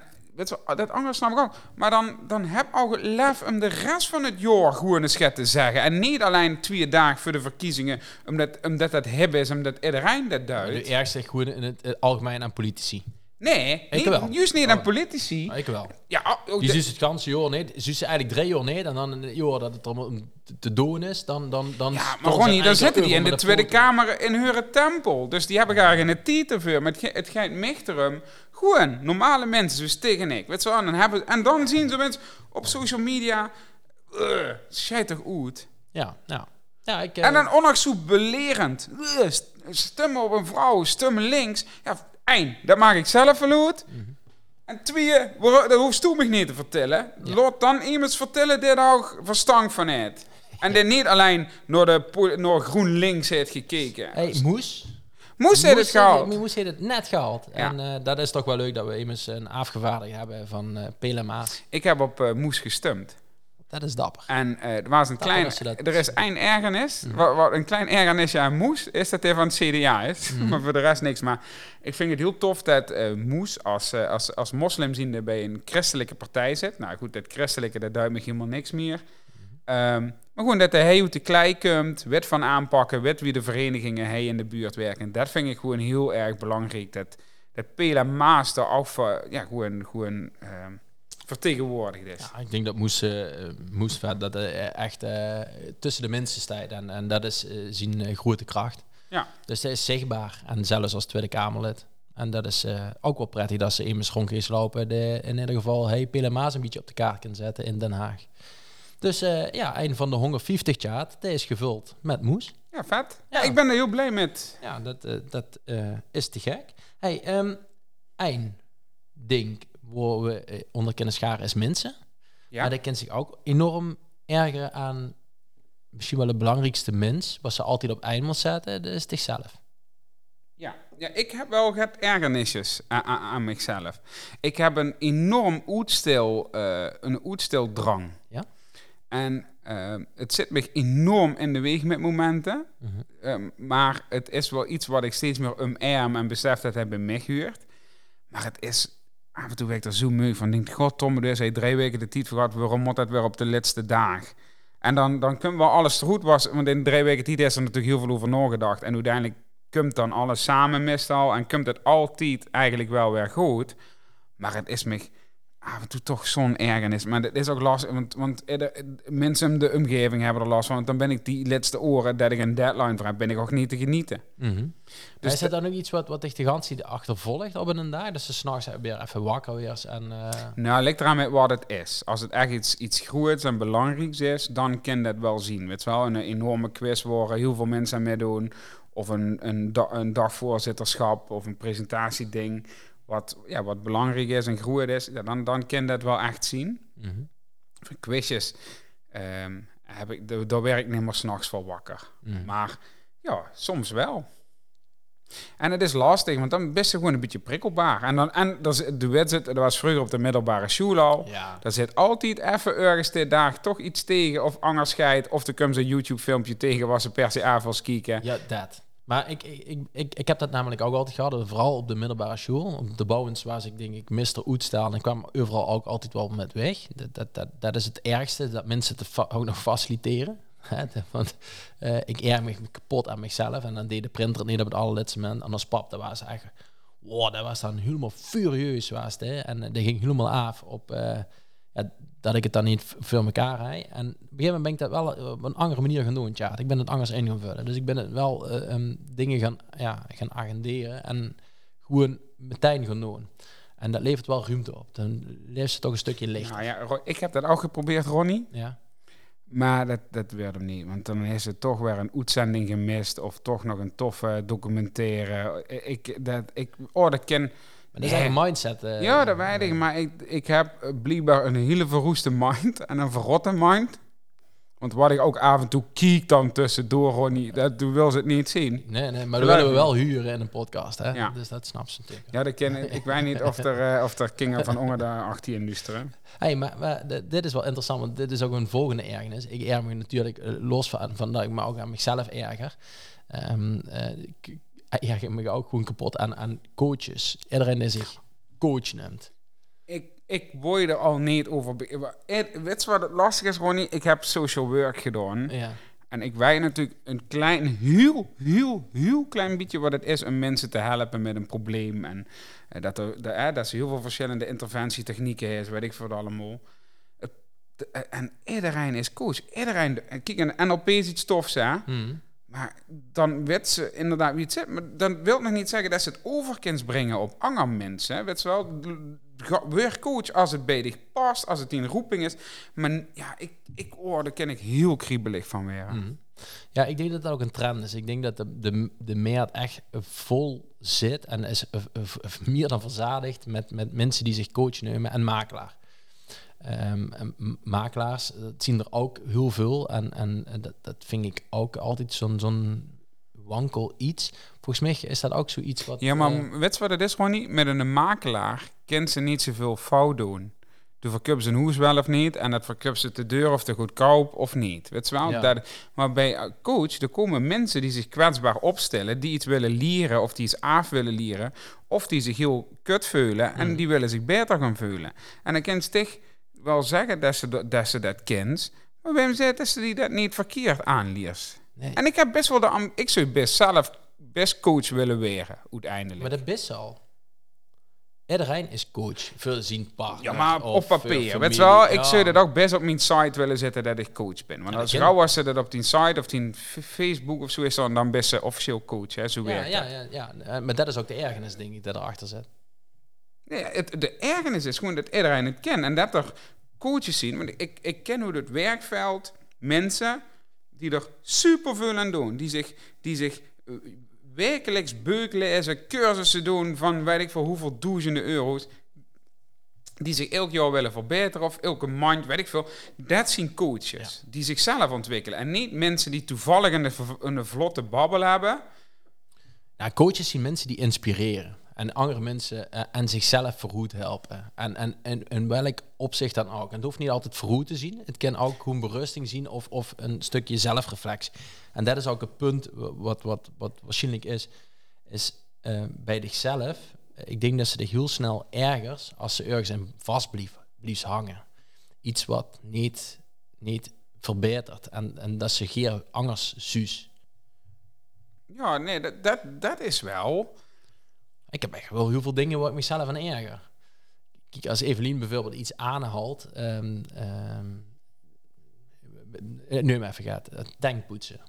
dat andere snap ik ook. Maar dan, dan heb het lef om de rest van het jaar gewoon eens te zeggen. En niet alleen twee dagen voor de verkiezingen, omdat, omdat dat hebben is, omdat iedereen dat De duidt. ergste gewoon in het eh, algemeen aan politici. Nee, Ik niet, wel. juist niet Oh. aan politici. Maar ik wel. Ja, Die zus het ganse jaar niet. Zus ze eigenlijk drie jaar niet. En dan een jaar dat het allemaal te- doen is, dan... dan, dan ja, maar Ronnie, dan zitten die in de Tweede. Kamer in hun tempel. Dus die hebben graag in het titel voor. Maar het, het gaat mechterum. Gewoon, normale mensen, zoals tegen ik. Weet je wel, en, dan hebben, en dan zien ze mensen op social media... Uh, schijt toch uit. Ja, ja. Ja, ik... eh, En dan ondanks zo belerend. Uh, st- stemmen op een vrouw, stemmen links. Ja, één, dat maak ik zelf verloot. Mhm. En twee, dat hoeft u me niet te vertellen. Ja. Laat dan iemand vertellen die daar ook verstand van heeft. En die niet alleen naar, de, naar GroenLinks heeft gekeken. Hey, Moes. Moest hij het Moes gehaald? Moes heeft het net gehaald. Ja. En eh, dat is toch wel leuk dat we immers een afgevaardigd hebben van PLMA. Ik heb op eh, Moes gestemd. Dat is dapper. En eh, er was een Dapper klein, er is één ergernis, wat, wat een klein ergernisje aan Moes, is dat hij van het CDA is. maar voor de rest niks. Maar ik vind het heel tof dat eh, Moes als, eh, als, als moslimziende bij een christelijke partij zit. Nou goed, dat christelijke, dat duidt me helemaal niks meer. Ehm, maar gewoon dat hij uit de klei komt, wet van aanpakken, wet wie de verenigingen hij in de buurt werken. Dat vind ik gewoon heel erg belangrijk. Dat, dat Pela Maas ook voor, ja, gewoon, gewoon ehm, vertegenwoordigd is. Ja, ik denk dat Moes, eh, Moes vet, dat eh, echt eh, tussen de mensen staat. En, en dat is zijn grote kracht. Ja. Dus dat is zichtbaar. En zelfs als Tweede Kamerlid. En dat is ook wel prettig dat ze immers rond is lopen. De, in ieder geval hey, PLMA's een beetje op de kaart kan zetten in Den Haag. Dus ja, een van de 150 chart, dat is gevuld met Moes. Ja, vet. Ja. Ja. ik ben er heel blij met. Ja, dat, dat is te gek. Hey, ehm één ding waar we eh, onder kunnen scharen is mensen. Ja. Maar dat kent zich ook enorm ergeren aan misschien wel de belangrijkste mens, wat ze altijd op eind moet zetten, dat is zichzelf. Ja. ja, ik heb wel het ergernisjes aan, aan, aan mezelf. Ik heb een enorm oetstil, eh een oetstildrang. Ja? En eh, het zit me enorm in de weg met momenten. Mhm. Ehm, maar het is wel iets wat ik steeds meer umarm en besef dat hij bij mij. Maar het is... Af en toe werd ik er zo moe van. denk, god, Tom, dus hij drie weken de tijd gehad. Waarom moet dat weer op de laatste dag? En dan, dan kunnen we alles goed was. Want in drie weken tijd is er natuurlijk heel veel over nagedacht. En uiteindelijk komt dan alles samen meestal. En komt het altijd eigenlijk wel weer goed. Maar het is me af en toe toch zo'n ergernis. Maar dat is ook lastig, want, want er- er- mensen in de omgeving hebben er last van. Want dan ben ik die laatste oren dat ik een deadline voor heb, ben ik ook niet te genieten. Mhm. Dus Dus is dat dan ook iets wat, wat dich de ganse achtervolgt op een dag? Dus ze s'nachts weer even wakker weer en... eh, Nou, ligt eraan met wat het is. Als het echt iets, iets groots en belangrijks is, dan kan dat wel zien. Weet je wel, een enorme quiz waar heel veel mensen aan meedoen. Of een, een, da- een dagvoorzitterschap of een presentatieding. Wat, ja, wat belangrijk is en groot is, ja, dan, dan kan dat wel echt zien. Voor quizjes ehm, heb ik, daar- werk ik niet meer s'nachts voor wakker. Mhm. Maar ja, soms wel. En het is lastig, want dan ben je gewoon een beetje prikkelbaar. En, dan, en dat, de wedstrijd, dat was vroeger op de middelbare school al. Ja. Daar zit altijd even ergens dit dag toch iets tegen, of angerscheid, of er komt een YouTube-filmpje tegen waar ze per se avonds kijken. Ja, dat. Maar ik, ik, ik, ik, heb dat namelijk ook altijd gehad, vooral op de middelbare school. Op de bouwens was ik denk ik Mr. Oet staan en kwam overal ook altijd wel met weg. Dat, dat, dat, dat is het ergste, dat mensen fa- ook nog faciliteren. Want eh, ik erg me kapot aan mezelf en dan deed de printer het niet op het allerlaatste moment. En als pap, dat was echt, wow, dat was dan helemaal furieus was hè. En eh, dat ging helemaal af op eh, dat ik het dan niet voor elkaar rijd. En op een gegeven moment ben ik dat wel eh, op een andere manier gaan doen. Ja, ik ben het anders in gaan vullen. Dus ik ben het wel eh, ehm, dingen gaan, ja, gaan agenderen en gewoon meteen gaan doen. En dat levert wel ruimte op. Dan leeft ze toch een stukje licht. Nou ja, ik heb dat ook geprobeerd, Ronnie. Ja. Maar dat, dat werd hem niet. Want dan is het toch weer een uitzending gemist. Of toch nog een toffe documentaire. Ik, dat, ik, oh, dat ken... Dat is eigenlijk een mindset. eh, ja, dat weet ik. Maar ik, ik heb eh, blijkbaar een hele verroeste mind. En een verrotte mind. Want wat ik ook af en toe kiek dan tussendoor, Ronnie. Dat du wil ze het niet zien. Nee, nee, maar dat willen we wel huren in een podcast. Hè? Ja. Dus dat snap ze natuurlijk. Ja, dat ken ik. Ik weet niet of er, eh, of er kingen van onder de 18 industrie. Hey, maar, dit is wel interessant, want dit is ook een volgende ergernis. Ik erger me natuurlijk eh, los van, van dat ik me ook aan mezelf erger. Eh, ik erger me ook gewoon kapot aan, aan coaches. Iedereen die zich coach neemt. Ik, ik word er al niet over. be- Eh, Weet je wat het lastig is, Ronnie? Ik heb social work gedaan. Ja. En ik weet natuurlijk een klein, heel, heel, heel klein beetje wat het is om mensen te helpen met een probleem. En eh, dat, er, dat, eh, dat ze heel veel verschillende interventietechnieken is, weet ik voor allemaal. Het- de- eh, en iedereen is coach. Iedereen, eh, kijk, een NLP is iets tofs, hè? Hm. Maar dan weet ze inderdaad wie het zit. Maar dan wil nog niet zeggen dat ze het overkens brengen op andere mensen. Weet je wel, weer coach als het bij dich past, als het in roeping is. Maar ja, ik, ik, oh, daar ken ik heel kriebelig van weer. Mhm. Ja, ik denk dat dat ook een trend is. Ik denk dat de, de, de markt echt vol zit en is meer dan verzadigd met, met mensen die zich coach nemen en makelaar. Ehm, makelaars, dat zien er ook heel veel en, en eh, dat, dat vind ik ook altijd zo'n zo'n wankel iets. Volgens mij is dat ook zoiets wat... Ja, maar eh, weet je wat het is, Ronnie? Met een makelaar kent ze niet zoveel fout doen. De verkoopt zijn hoes wel of niet. En dat verkoopt ze te duur of te goedkoop of niet. Weet je wel? Ja. Dat, maar bij een coach, er komen mensen die zich kwetsbaar opstellen. Die iets willen leren of die iets af willen leren. Of die zich heel kut voelen en Mm. die willen zich beter gaan voelen. En dan ze toch wel zeggen dat ze dat, dat, ze dat kent. Maar bij hem zegt dat ze die dat niet verkeerd aanleert. nee, En ik heb best wel de... Ik zou best zelf best coach willen weren, uiteindelijk. maar dat is zo. Iedereen is coach partner. Ja, maar op papier. Weet je wel, ik Ja. zou dat ook best op mijn site willen zetten dat ik coach ben. Want Ja, als vrouw was ze dat op die site of die Facebook of zo is, dan, dan best ze officieel coach. Hè, zo Ja, werkt ja, ja, ja. Maar dat is ook de ergernis, denk ik, dat erachter zit. Nee, het, de ergernis is gewoon dat iedereen het kent. En dat er coaches zien. Want ik, ik ken hoe het werkveld mensen die er superveel aan doen. Die zich, die zich eh, wekelijks beuk lezen, cursussen doen van weet ik voor hoeveel duizenden euro's. Die zich elk jaar willen verbeteren of elke maand, weet ik veel. Dat zijn coaches die zichzelf ontwikkelen. En niet mensen die toevallig een, een vlotte babbel hebben. Nou, coaches zien mensen die inspireren. En andere mensen eh, en zichzelf vooruit helpen. En, en, en in welk opzicht dan ook. En het hoeft niet altijd vooruit te zien. Het kan ook gewoon berusting zien of, of een stukje zelfreflectie. En dat is ook het punt wat, wat, wat waarschijnlijk is. Is eh, bij zichzelf. Ik denk dat ze zich heel snel ergers als ze ergens in vast blijft hangen. Iets wat niet, niet verbetert. En, en dat ze geen angers zuus. Ja, nee, dat, dat, dat is wel. Ik heb echt wel heel veel dingen waar ik mezelf aan erger. kijk, als Evelien bijvoorbeeld iets aanhaalt, ehm eh, nu maar even gaat, tankpoetsen.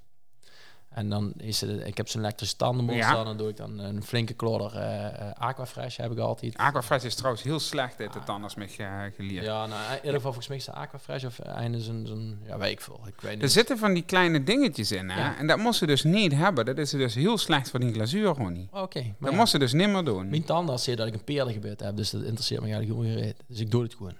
En dan is het, ik heb zo'n elektrische tandenborstel, Ja. en dan doe ik dan een flinke klodder eh eh, Aquafresh heb ik altijd. Aquafresh is trouwens heel slecht uit de tandarts met uh, geleerd. Ja, nou, in ieder geval volgens mij is de Aquafresh of einde zo'n, zo'n ja, weet ik veel. Ik weet Er niet. zitten van die kleine dingetjes in, hè? Ja. En dat moest ze dus niet hebben. Dat is dus heel slecht voor die glazuur, Ronnie. Oké, maar Dat ja. moest ze dus niet meer doen. Mijn tandarts zei dat ik een peerdergebit heb, dus dat interesseert me eigenlijk helemaal reet. Dus ik doe het gewoon.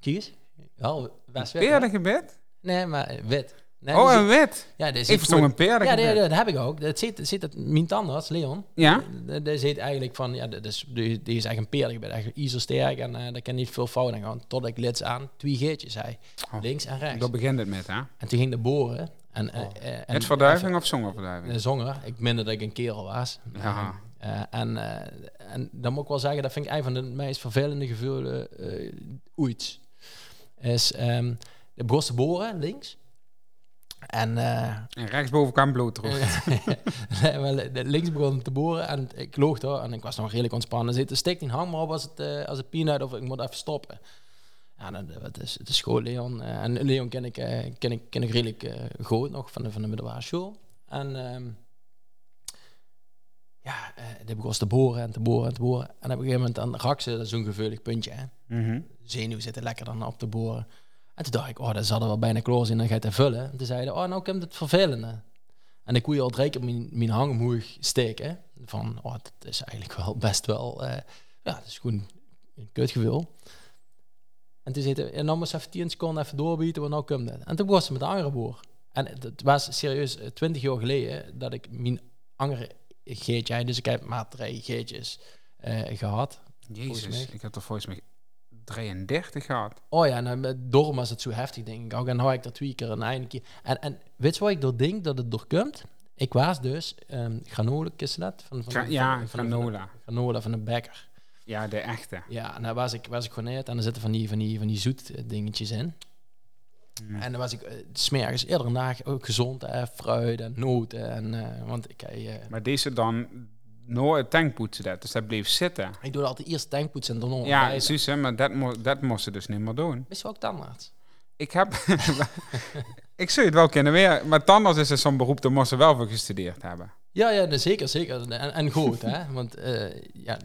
Kies? Wel? Peerdergebed? Nee, maar eh, wit. Nee, Oh, een wit. ja, Ik verstond een peerdergebed. Ja, dat heb ik ook. Dat zit, zit het, mijn tandarts, Leon, Ja? die, die zit eigenlijk van, ja, dat is, die, die is echt een peerdergebit, echt ijzersterk en eh daar kan niet veel fout aan gaan. Tot ik lids aan twee geertjes zei, Oh. links en rechts. Daar begint het met, hè? En toen ging de boren. En, eh, Oh. eh, en verduiving of zongerverduiving? Een zanger. Ik minder dat ik een kerel was. Ja. Eh, en, eh, en dan moet ik wel zeggen, dat vind ik een van de meest vervelende gevoelens eh ooit. Is ehm de boren, links. En eh, En rechtsboven maar li- links begon te boren en ik loog daar en ik was nog redelijk ontspannen. Zit stikt niet hang maar op als het, eh, als het peanut of ik moet even stoppen. Ja, dan, eh, het, is, het is gewoon Leon. en Leon ken ik, ken ik, ken ik redelijk goed nog van de, van de middelbare school. En ehm, ja, die begon te boren en te boren en te boren. En op een gegeven moment dan raak ze, dat is zo'n gevoelig puntje. Hè? Mhm. zenuw zitten lekker dan op te boren. En toen dacht ik, oh, dat zal er wel bijna kloos in, dan ga je het vullen. En toen zeiden, oh, nou komt het vervelende. En ik je al drie keer mijn, mijn hang omhoog steken. Van, oh, dat is eigenlijk wel best wel, eh, ja, dat is gewoon een kutgevoel. En toen zei hij, en dan moest even 10 seconden even doorbieten, want nou komt het. En toen was ze met de andere boer. En het was serieus eh, 20 jaar geleden dat ik mijn andere geetje, dus ik heb maar drie geetjes eh, gehad. Jezus, ik heb er volgens mij 33 gehad. Oh ja, nou, met Dorm was het zo heftig, denk ik ook. En heb ik dat twee keer een einde keer. En, en weet je wat ik door denk dat het doorkomt? Ik was dus um, granola, is dat? Van, van, Gra- ja, van- van- granola. Van, granola van een bekker. Ja, de echte. Ja, en daar was ik, was ik gewoon uit. En er zitten van die, van die, van die zoet eh, dingetjes in. Mm. En dan was ik uh, smergens iedere dag ook gezond, eh, fruit en noten. En, eh, want ik, eh, Maar deze dan nooit tankpoetsen dat, dus dat bleef zitten. ik doe altijd eerst tankpoetsen en dan Ja, hè, maar dat, mo dat moest ze dus niet meer doen. Wist je ook tandarts? Ik heb... ik zou het wel kennen weer, maar tandarts is dus zo'n beroep, daar moest ze wel voor gestudeerd hebben. Ja, ja, nee, zeker, zeker. En, en goed, hè. Want eh, ja,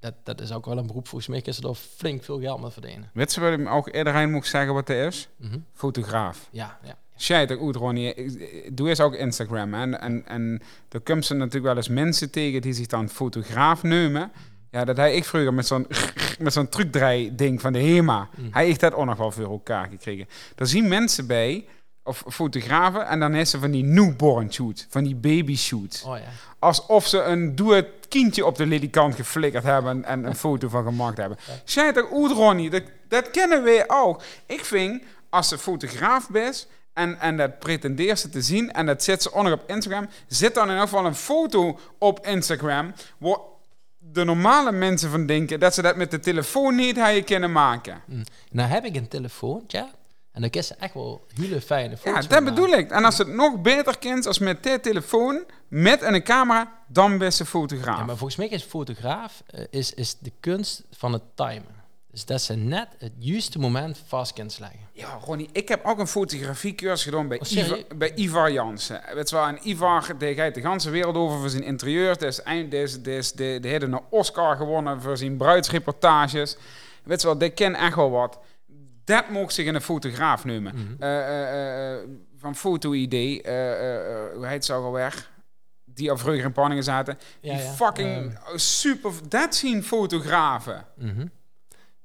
dat, dat is ook wel een beroep. Volgens mij is er flink veel geld mee verdienen. Weet je wat ik ook iedereen moet zeggen wat hij is? Mhm. Fotograaf. Ja, ja. Ook goed, Ronnie. Ik- Doe eens ook Instagram. hè. En, en, en er komen ze natuurlijk wel eens mensen tegen die zich dan fotograaf nemen. Ja, dat hij ik vroeger met zo'n met zo'n trucdraai ding van de HEMA. Mm. Hij heeft dat ook nog wel voor elkaar gekregen. Daar zien mensen bij, of fotografen, en dan is ze van die newborn shoot, van die baby shoot. Oh ja. Alsof ze een doe het kindje op de ledikant geflikkerd hebben en een foto van gemaakt hebben. Ook goed, Ronnie. Dat, dat kennen wij ook. Ik vind, als ze fotograaf bent en, en dat pretendeert ze te zien en dat zet ze nog op Instagram, zet dan in ieder geval een foto op Instagram waar de normale mensen van denken dat ze dat met de telefoon niet hadden kunnen maken. Mm. Nou heb ik een telefoontje. En dan is ze echt wel hele fijne Ja, foto's dat mee bedoel ik. En als ze het nog beter kent als met de telefoon, met een camera, dan best ze fotograaf. Ja, maar volgens mij is fotograaf eh, is, is de kunst van het timen. Dus dat ze net het juiste moment vast kan sleggen. Ja, Ronnie, ik heb ook een fotografiecursus gedaan bij, Oh? Ivar, bij Ivar Jansen. Je wel, en Ivar, die gaat de hele wereld over voor zijn interieur. Is, eind- is, die, die heeft een Oscar gewonnen voor zijn bruidsreportages. Weet je wel, die ken echt wel wat. Dat mocht zich een fotograaf nemen. Mhm. Eh, eh, eh, van foto-idee, hoe heet ze ook alweer? Die al vroeger in Panningen zaten. Ja, die ja. fucking super... Dat zien fotografen. Mhm.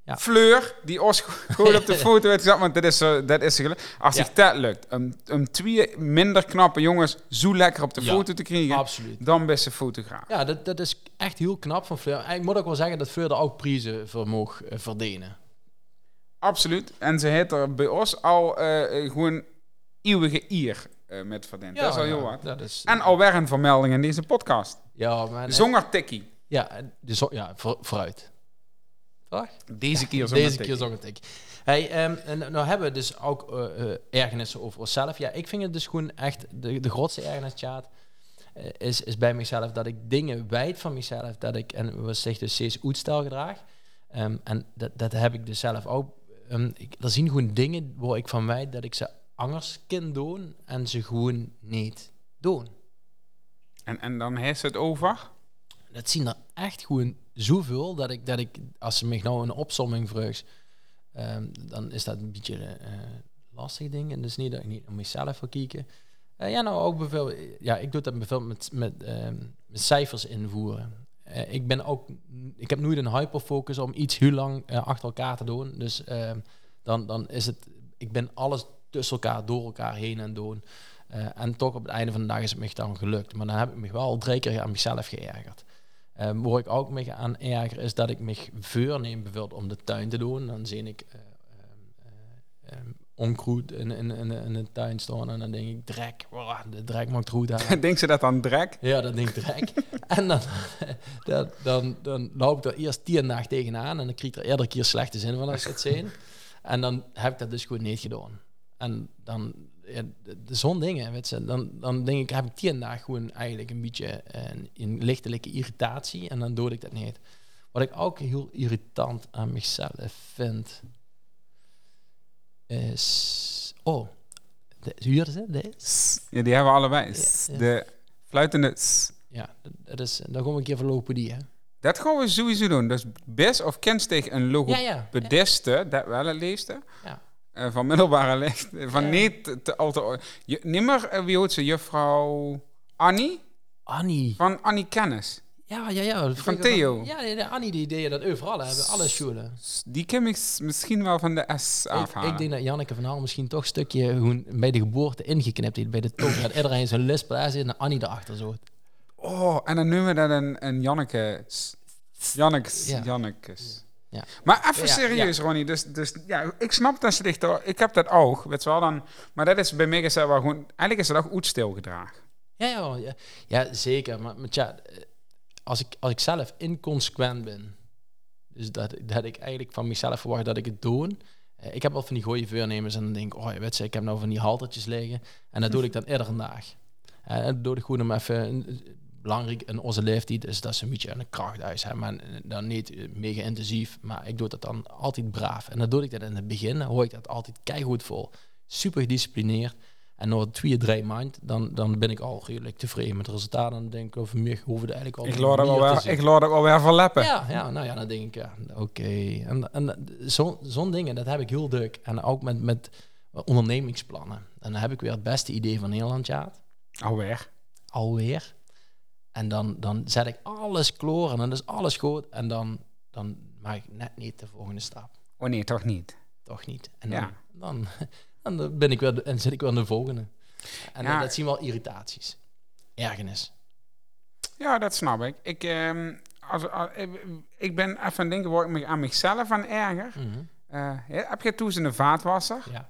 Ja. Fleur, die Os gewoon op de foto heeft gezet, want dat is, dat is. Als Ja. zich dat lukt, om, om twee minder knappe jongens zo lekker op de Ja. foto te krijgen, Absoluut. dan best een fotograaf. Ja, dat, dat is echt heel knap van Fleur. En ik moet ook wel zeggen dat Fleur er ook prijzen voor mocht eh, verdienen. Absoluut. En ze heeft er bij ons al eh, eh, gewoon eeuwige ier met verdiend. dat is al heel wat. Dat is, En alweer een vermelding in deze podcast. ja, maar, Zonger Tikkie. Ja, de zo, ja voor, vooruit. Toch? Deze keer zonger Deze keer zong het ik. Hey, ehm, en nou hebben we dus ook eh eh, ergernissen over onszelf. Ja, ik vind het dus gewoon echt de, de grootste ergernis, Tjaat, eh, is, is bij mezelf dat ik dingen wijd van mezelf, dat ik, en we zich dus steeds uitstel gedraag. Ehm, en dat, dat heb ik dus zelf ook. Um, ik, er zien gewoon dingen waar ik van weet dat ik ze anders kan doen en ze gewoon niet doen. En, en dan heeft het over? Dat zien er echt gewoon zoveel dat ik, dat ik als ze me nou een opsomming vraagt, um, dan is dat een beetje uh, lastig ding. En dus niet dat ik niet om mezelf wil kijken. Uh, ja, nou ook bijvoorbeeld, ja, ik doe dat bijvoorbeeld met, met, um, met cijfers invoeren. Uh, ik ben ook, ik heb nooit een hyperfocus om iets heel lang achter elkaar te doen. Dus uh, dan, dan is het, ik ben alles tussen elkaar, door elkaar heen en doen. en toch op het einde van de dag is het me dan gelukt. Maar dan heb ik me wel drie keer aan mezelf geërgerd. Um, waar ik ook me aan erger is dat ik me voorneem bijvoorbeeld om de tuin te doen. Dan zie ik um, onkruid in, in, in, in de tuin staan. En dan denk ik, drek, wow, de drek maakt goed aan. denk ze dat dan drek? Ja, dat denk ik drek. en dan, dan, dan, dan loop ik er eerst tien dagen tegenaan. En dan krijg ik er iedere keer slechte zin van als ik het zien. En dan heb ik dat dus gewoon niet gedaan. En dan, ja, zo'n dingen, weet je, dan, dan denk ik, heb ik tien dagen gewoon eigenlijk een beetje een, een lichtelijke irritatie. En dan doe ik dat niet. Wat ik ook heel irritant aan mezelf vind, is... Oh, de, huur ze? De ja, die hebben we allebei. De fluitende s. Ja, dat is, dan gaan we een keer voor logopedie, hè? Dat gaan we sowieso doen. Dus best of kent tegen een logopediste, ja, ja. dat wel het leefste. Ja. Uh, van middelbare leeftijd. Van niet te al te... Je, nimmer, uh, wie hoort ze? Juffrouw Annie? Annie. Van Annie Kennis. Ja, ja, ja. Van Theo. ja, de Annie die deed dat overal hebben. Alle scholen. Die ken ik misschien wel van de S afhalen. Ik, ik denk dat Janneke van Haal misschien toch een stukje gewoon bij de geboorte ingeknipt heeft. Bij de tong. dat iedereen zijn lisp daar zit en Annie erachter zo. Oh, en dan noemen we dat een, een Janneke. Jannekes. Ja. Jannekes. Ja. Maar even serieus, Ronnie. Dus, dus ja, ik snap dat ze dicht. Ik heb dat ook, weet je wel dan. Maar dat is bij mij is dat wel gewoon. Eigenlijk is dat ook goed stilgedragen. Ja, ja, ja, zeker. Maar, maar ja, als ik, als ik zelf inconsequent ben, dus dat, dat ik eigenlijk van mezelf verwacht dat ik het doe. ik heb wel van die gooie voornemens en dan denk ik, oh, weet je, ik heb nou van die haltertjes liggen. En dat doe ik dan iedere dag. En dat doe ik gewoon om even belangrijk in onze leeftijd is dat ze een beetje een krachthuis hebben. Maar dan niet mega intensief, maar ik doe dat dan altijd braaf. En dan doe ik dat in het begin, hoor ik dat altijd keihard vol. Super gedisciplineerd. En na twee, drie maanden, dan, dan ben ik al redelijk tevreden met het resultaat. Dan denk ik over meer hoeven eigenlijk al. Ik laat wel weer, ik laat wel weer verleppen. Ja, ja, nou ja, dan denk ik, ja, oké. En, en zo'n zo dingen, dat heb ik heel druk. En ook met, met ondernemingsplannen. En dan heb ik weer het beste idee van Nederland gehad. Alweer? Alweer. En dan, dan zet ik alles kloor en dan is alles goed. En dan, dan maak ik net niet de volgende stap. Oh nee, toch niet? Toch niet. En dan, dan, dan ben ik weer en zit ik weer aan de volgende. En ja. dat zien we al irritaties. Ergernis. Ja, dat snap ik. Ik, uh, als, als, ik ben even aan denken waar ik me aan mezelf aan erger. Mm -hmm. uh, heb je toen een vaatwasser? Ja.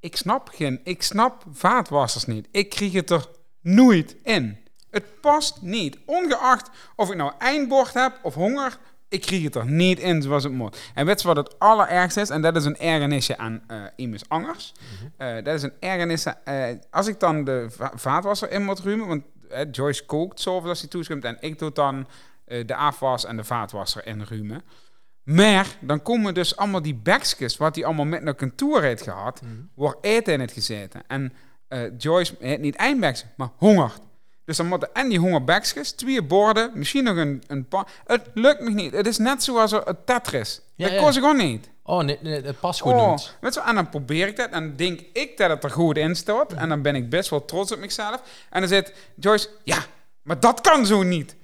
Ik snap geen, ik snap vaatwassers niet. Ik kreeg het er nooit in. Het past niet. Ongeacht of ik nou eindbord heb of honger, ik kreeg het er niet in zoals het moet. En weet je wat het allerergste is? En dat is een ergernisje aan uh, immers angers. uh, dat is een ergernis. Uh, als ik dan de va vaatwasser in moet ruimen, want Joyce kookt zoveel als hij toeschrift en ik doe dan de afwas en de vaatwasser inruimen. Maar dan komen dus allemaal die bekjes, wat hij allemaal met naar kantoor heeft gehad, mm -hmm. wordt eten in het gezeten. En Joyce heeft niet eindbeks, maar hongert. Dus dan moeten en die hongerbekjes, twee borden, misschien nog een, een paar. Het lukt me niet. Het is net zoals het Tetris. Ja, dat ja. kost gewoon niet. Oh, nee, nee, het past goed oh, niet. Weet je, en dan probeer ik dat en denk ik dat het er goed in staat. En dan ben ik best wel trots op mezelf. En dan zegt Joyce, ja, maar dat kan zo niet.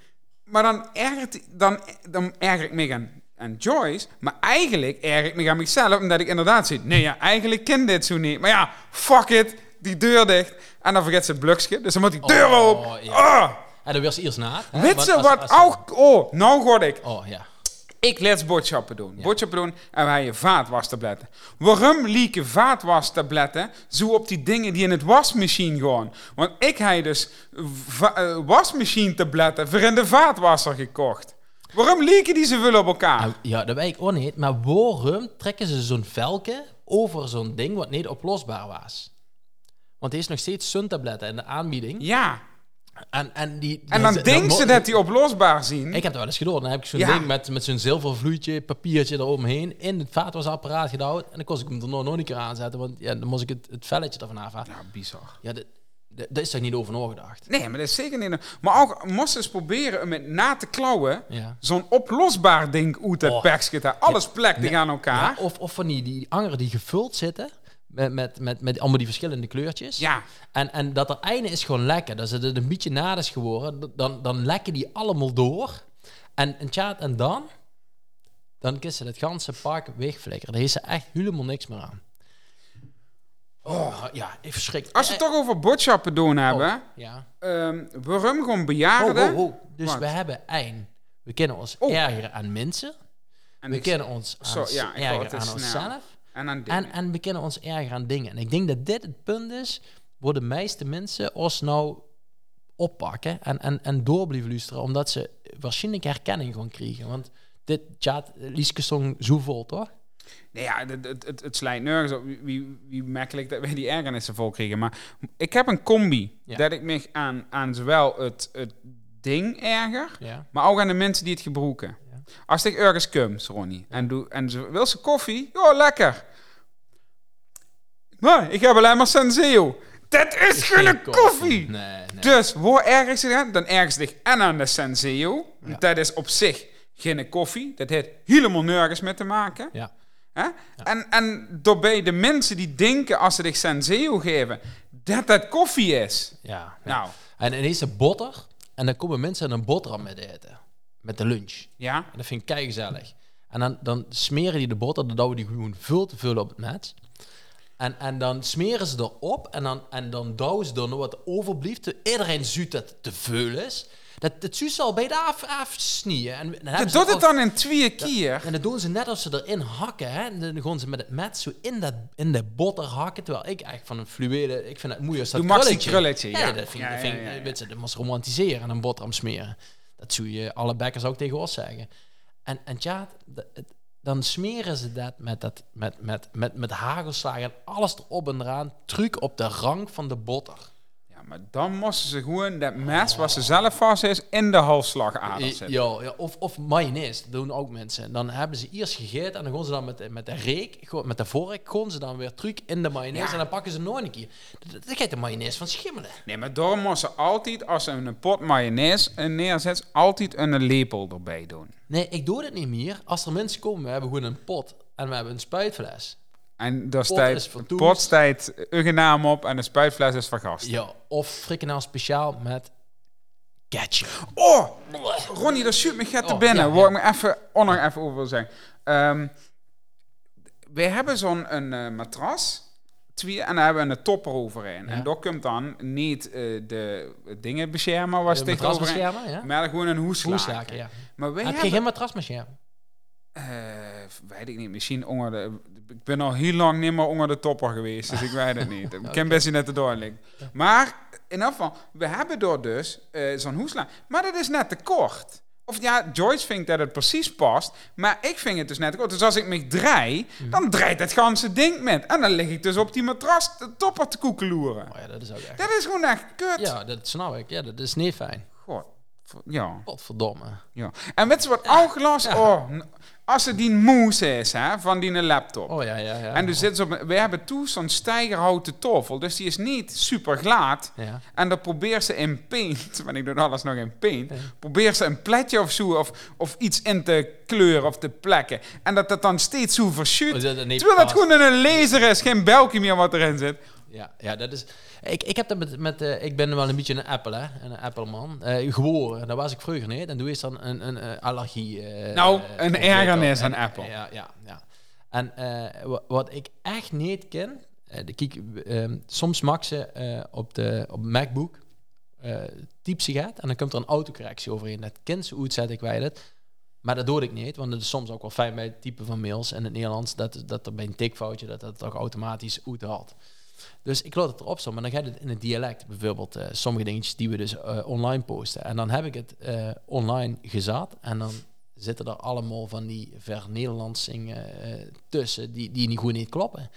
Maar dan, ergert, dan, dan erger ik me aan, aan Joyce. Maar eigenlijk erger ik me aan mezelf, omdat ik inderdaad zie... Nee, ja, eigenlijk ken dit zo niet. Maar ja, fuck it, die deur dicht. En dan vergeet ze het bluksje. Dus dan moet die deur oh, open. Ja. Ah! En dan weer ze eerst na. Weet je wat ook... Oh, nou word ik. Oh, ja. Ik laat boodschappen doen. Ja. Boodschappen doen en wij je vaatwastabletten. Waarom lieken vaatwastabletten zo op die dingen die in het wasmachine gaan? Want ik heb dus uh, wasmachine tabletten voor in de vaatwasser gekocht. Waarom lieken die zoveel op elkaar? Nou, ja, dat weet ik ook niet. Maar waarom trekken ze zo'n velke over zo'n ding wat niet oplosbaar was? Want er is nog steeds suntabletten in de aanbieding. Ja. En, en, die, En dan denkt ze dat die oplosbaar zien. Ik heb dat wel eens gedaan. Dan heb ik zo'n Ja. ding met, met zo'n zilvervloeitje, papiertje eromheen in het vaatwasapparaat gedouwd. En dan kon ik hem er nog, nog een keer aanzetten, want ja, dan moest ik het, het velletje ervan afhalen. Ja, bizar. Ja, dat, dat, is toch niet over nagedacht? Nee, maar dat is zeker niet... Maar ook, moest eens proberen om met na te klauwen... Ja. zo'n oplosbaar ding uit het Oh. Alles plekt Nee. aan elkaar. Ja, of, of van die, die angeren die gevuld zitten met, met, met, met allemaal die verschillende kleurtjes. Ja. En, en dat er einde is gewoon lekker. Dat het een beetje naad is geworden. Dan, dan lekken die allemaal door. En, en, tja, en dan? Dan kissen het ganse park wegflikkeren. Daar is ze echt helemaal niks meer aan. Oh, ja, ik verschrik. Als we het toch over boodschappen doen hebben... Ja. ehm waarom gewoon Oh, bejaarden... oh, oh. Dus Wat? we hebben één. We kunnen ons Oh. ergeren aan mensen. En We kunnen ons aan, ja, aan snel. onszelf. En aan. En, en we kunnen ons erger aan dingen. En ik denk dat dit het punt is, waar de meeste mensen ons nou oppakken en, en, en door blijven luisteren, omdat ze waarschijnlijk herkenning gaan krijgen. Want dit chat, Lieske song zo vol, toch? Nee, ja, het, het, het, het slijt nergens op. Wie, wie, merkelijk dat wij die ergernissen vol kregen. Maar ik heb een combi. Ja. Dat ik me aan, aan zowel het, het ding erger, Ja. maar ook aan de mensen die het gebruiken. Ja. Als ik ergens kom, Ronnie, en, doe, en ze wil ze koffie? Ja, lekker. Maar ik heb alleen maar Senseo. Dat is geen koffie. Nee, nee. Dus, waar ergens dan? Ergens zich en aan de Senseo. Ja. Dat is op zich geen koffie. Dat heeft helemaal nergens mee te maken. Ja. Hè? En, en daarbij de mensen die denken als ze zich Senseo geven, dat dat koffie is. Ja. Nou, En ineens een boter. En dan komen mensen een boterham met eten. Met de lunch. ja. En dat vind ik kei gezellig. En dan, dan smeren die de boter, dan douwen die gewoon veel te veel op het net. En, en dan smeren ze erop en dan, en dan douwen ze er nog wat overblijft. Iedereen zuurt dat het te veel is. Dat, dat zuurt ze al bij de af, afsnieën. En dan Dat doet het dan in twee keer. En dat doen ze net als ze erin hakken. Hè? En dan gaan ze met het met zo in, dat, in de boter hakken. Terwijl ik echt van een fluwelen... Ik vind het moeilijk als dat Doe Max krulletje. krulletje, ja. dat vind, Ja, ja, vind, ja, ja. Weet je, dat moest romantiseren en een boterham smeren. Dat zou je alle bekkers ook tegen ons zeggen. En, en tja, het- dan smeren ze dat met, dat, met, met, met, met hagelslagen en alles erop en eraan. Truc op de rang van de boter. Maar dan moesten ze gewoon dat mes wat ze zelf vast is in de halsslagader zetten. Ja, ja, of, of mayonaise, dat doen ook mensen. Dan hebben ze eerst gegeten en dan gaan ze dan met, de- met de reek, met de vork, gaan ze dan weer truc in de mayonaise Ja. en dan pakken ze nog een keer. Dat- Dat gaat de mayonaise van schimmelen. Nee, maar daarom moesten ze altijd, als ze een pot mayonaise eh, neerzet, altijd een lepel erbij doen. Nee, ik doe dit niet meer. Als er mensen komen, we hebben gewoon een pot en we hebben een spuitfles. En daar staat pot staat uw naam op en de spuitfles is vergast. Ja, of frikandel speciaal met ketchup. Oh, Ronnie, dat shoot me gaat te Oh, binnen. ja, Waar ik me even, onnog even over wil zeggen. Wij hebben zo'n een eh, matras. Twee, en daar hebben we een topper overheen. Ja. En daar komt dan niet eh, de dingen beschermen, was De matras overheen. beschermen, ja? Maar gewoon een. Hoeslaken, ja. Maar wij hebben... geen matras beschermen? Eh, weet ik niet, misschien onder de... Ik ben al heel lang niet meer onder de topper geweest, dus ik weet het niet. Ik ken best net te duidelijk. Maar in ieder geval, we hebben door dus eh, zo'n hoeslaak. Maar dat is net te kort. Of ja, Joyce vindt dat het precies past, maar ik vind het dus net te kort. Dus als ik me draai, Mhm. dan draait het ganse ding met. En dan lig ik dus op die matras de topper te koekeloeren. Oh ja, dat is ook echt... Dat is gewoon echt kut. Ja, dat snap ik. Ja, dat is niet fijn. God, ja. Godverdomme. Ja. En weet je wat? Ja. Oh, als het die moes is hè, van die laptop. Oh ja, ja, ja. En dus zit ze op, we hebben toen zo'n stijgerhouten tafel, dus die is niet super glad. Ja. En dan probeert ze in paint, want ik doe alles nog in paint, Ja. probeert ze een pletje of zo, of, of iets in te kleuren of te plekken. En dat dat dan steeds zo Oh, verschuurt. dat niet Terwijl het past. gewoon een laser is, geen belkje meer wat erin zit. Ja, ja, dat is. Ik, ik heb dat met. met eh, ik ben wel een beetje een Apple, hè? Een Apple-man. Eh geboren. Dat was ik vroeger niet. En doe is dan een, een, eh, allergie. Nou, een ergernis aan Apple. Ja, ja, ja. En wa- wat ik echt niet ken. de kijk, ehm, soms mag ze op de op MacBook. typ ze gaat en dan komt er een autocorrectie overheen. Dat kent ze hoe zet ik wij dat. Maar dat doe ik niet, want het is soms ook wel fijn bij het typen van mails in het Nederlands dat, dat er bij een tikfoutje dat dat toch automatisch uithaalt. Dus ik laat het erop staan, maar dan gaat het in het dialect. Bijvoorbeeld eh, sommige dingetjes die we dus eh, online posten. En dan heb ik het eh, online gezet en dan zitten er allemaal van die vernederlandsingen tussen die, die niet goed niet kloppen.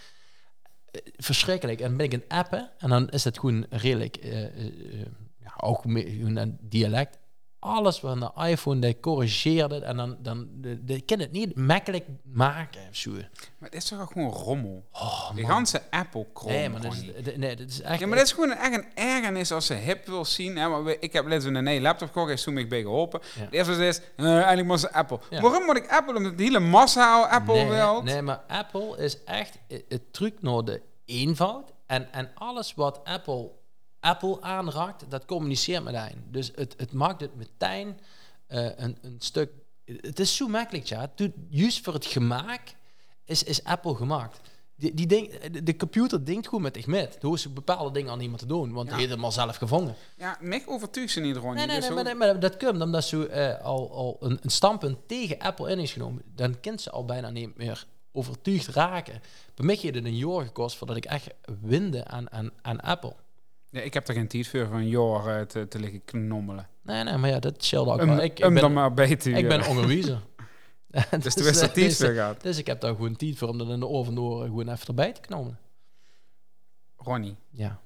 Verschrikkelijk. En ben ik een appen en dan is het gewoon redelijk ja, ook hun dialect. Alles wat de iPhone die corrigeert het en dan, dan de, de kan het niet makkelijk maken of zo. Maar het is toch ook gewoon rommel? Oh, Die man. ganse apple krom. Nee, maar dat is, de- nee, dat is echt... Ja, maar dat is gewoon echt een ergernis als ze hip wil zien. Hè? Maar we- ik heb net een nee, laptop gekocht, is toen mij bij geholpen. Ja. De eerste is, eh, eigenlijk moet ze Apple. Ja. Waarom moet ik Apple? Omdat de hele massa al Apple nee, wil. Nee, maar Apple is echt het- het truc naar de eenvoud. En, en alles wat Apple, Apple aanraakt, dat communiceert met een. Dus het, het maakt het meteen eh, een, een stuk... Het is zo makkelijk, ja. Juist voor het gemaakt is, is Apple gemaakt. Die, die de, de computer denkt goed met zich met. Er hoeft bepaalde dingen aan niemand te doen, want Ja. hij heeft hem al zelf gevonden. Ja, mij overtuigt ze niet, Ronnie. Nee, nee, Dus nee, maar dat komt omdat ze eh, al, al een, een standpunt tegen Apple in is genomen. Dan kent ze al bijna niet meer overtuigd raken. Bij mij heeft het een jaar gekost voordat ik echt winde aan, aan, aan Apple. Ja, ik heb er geen tijd voor van eh, te, te liggen knommelen. Nee, nee, maar ja, dat scheelt ook Om, wel. Ik, ik om dan ben, maar te ik ben eh, onderwijzer. Dus de er tijd voor gaat. Dus ik heb daar gewoon tijd voor om dat in de oven door gewoon even erbij te knomen. Ronnie, Ja.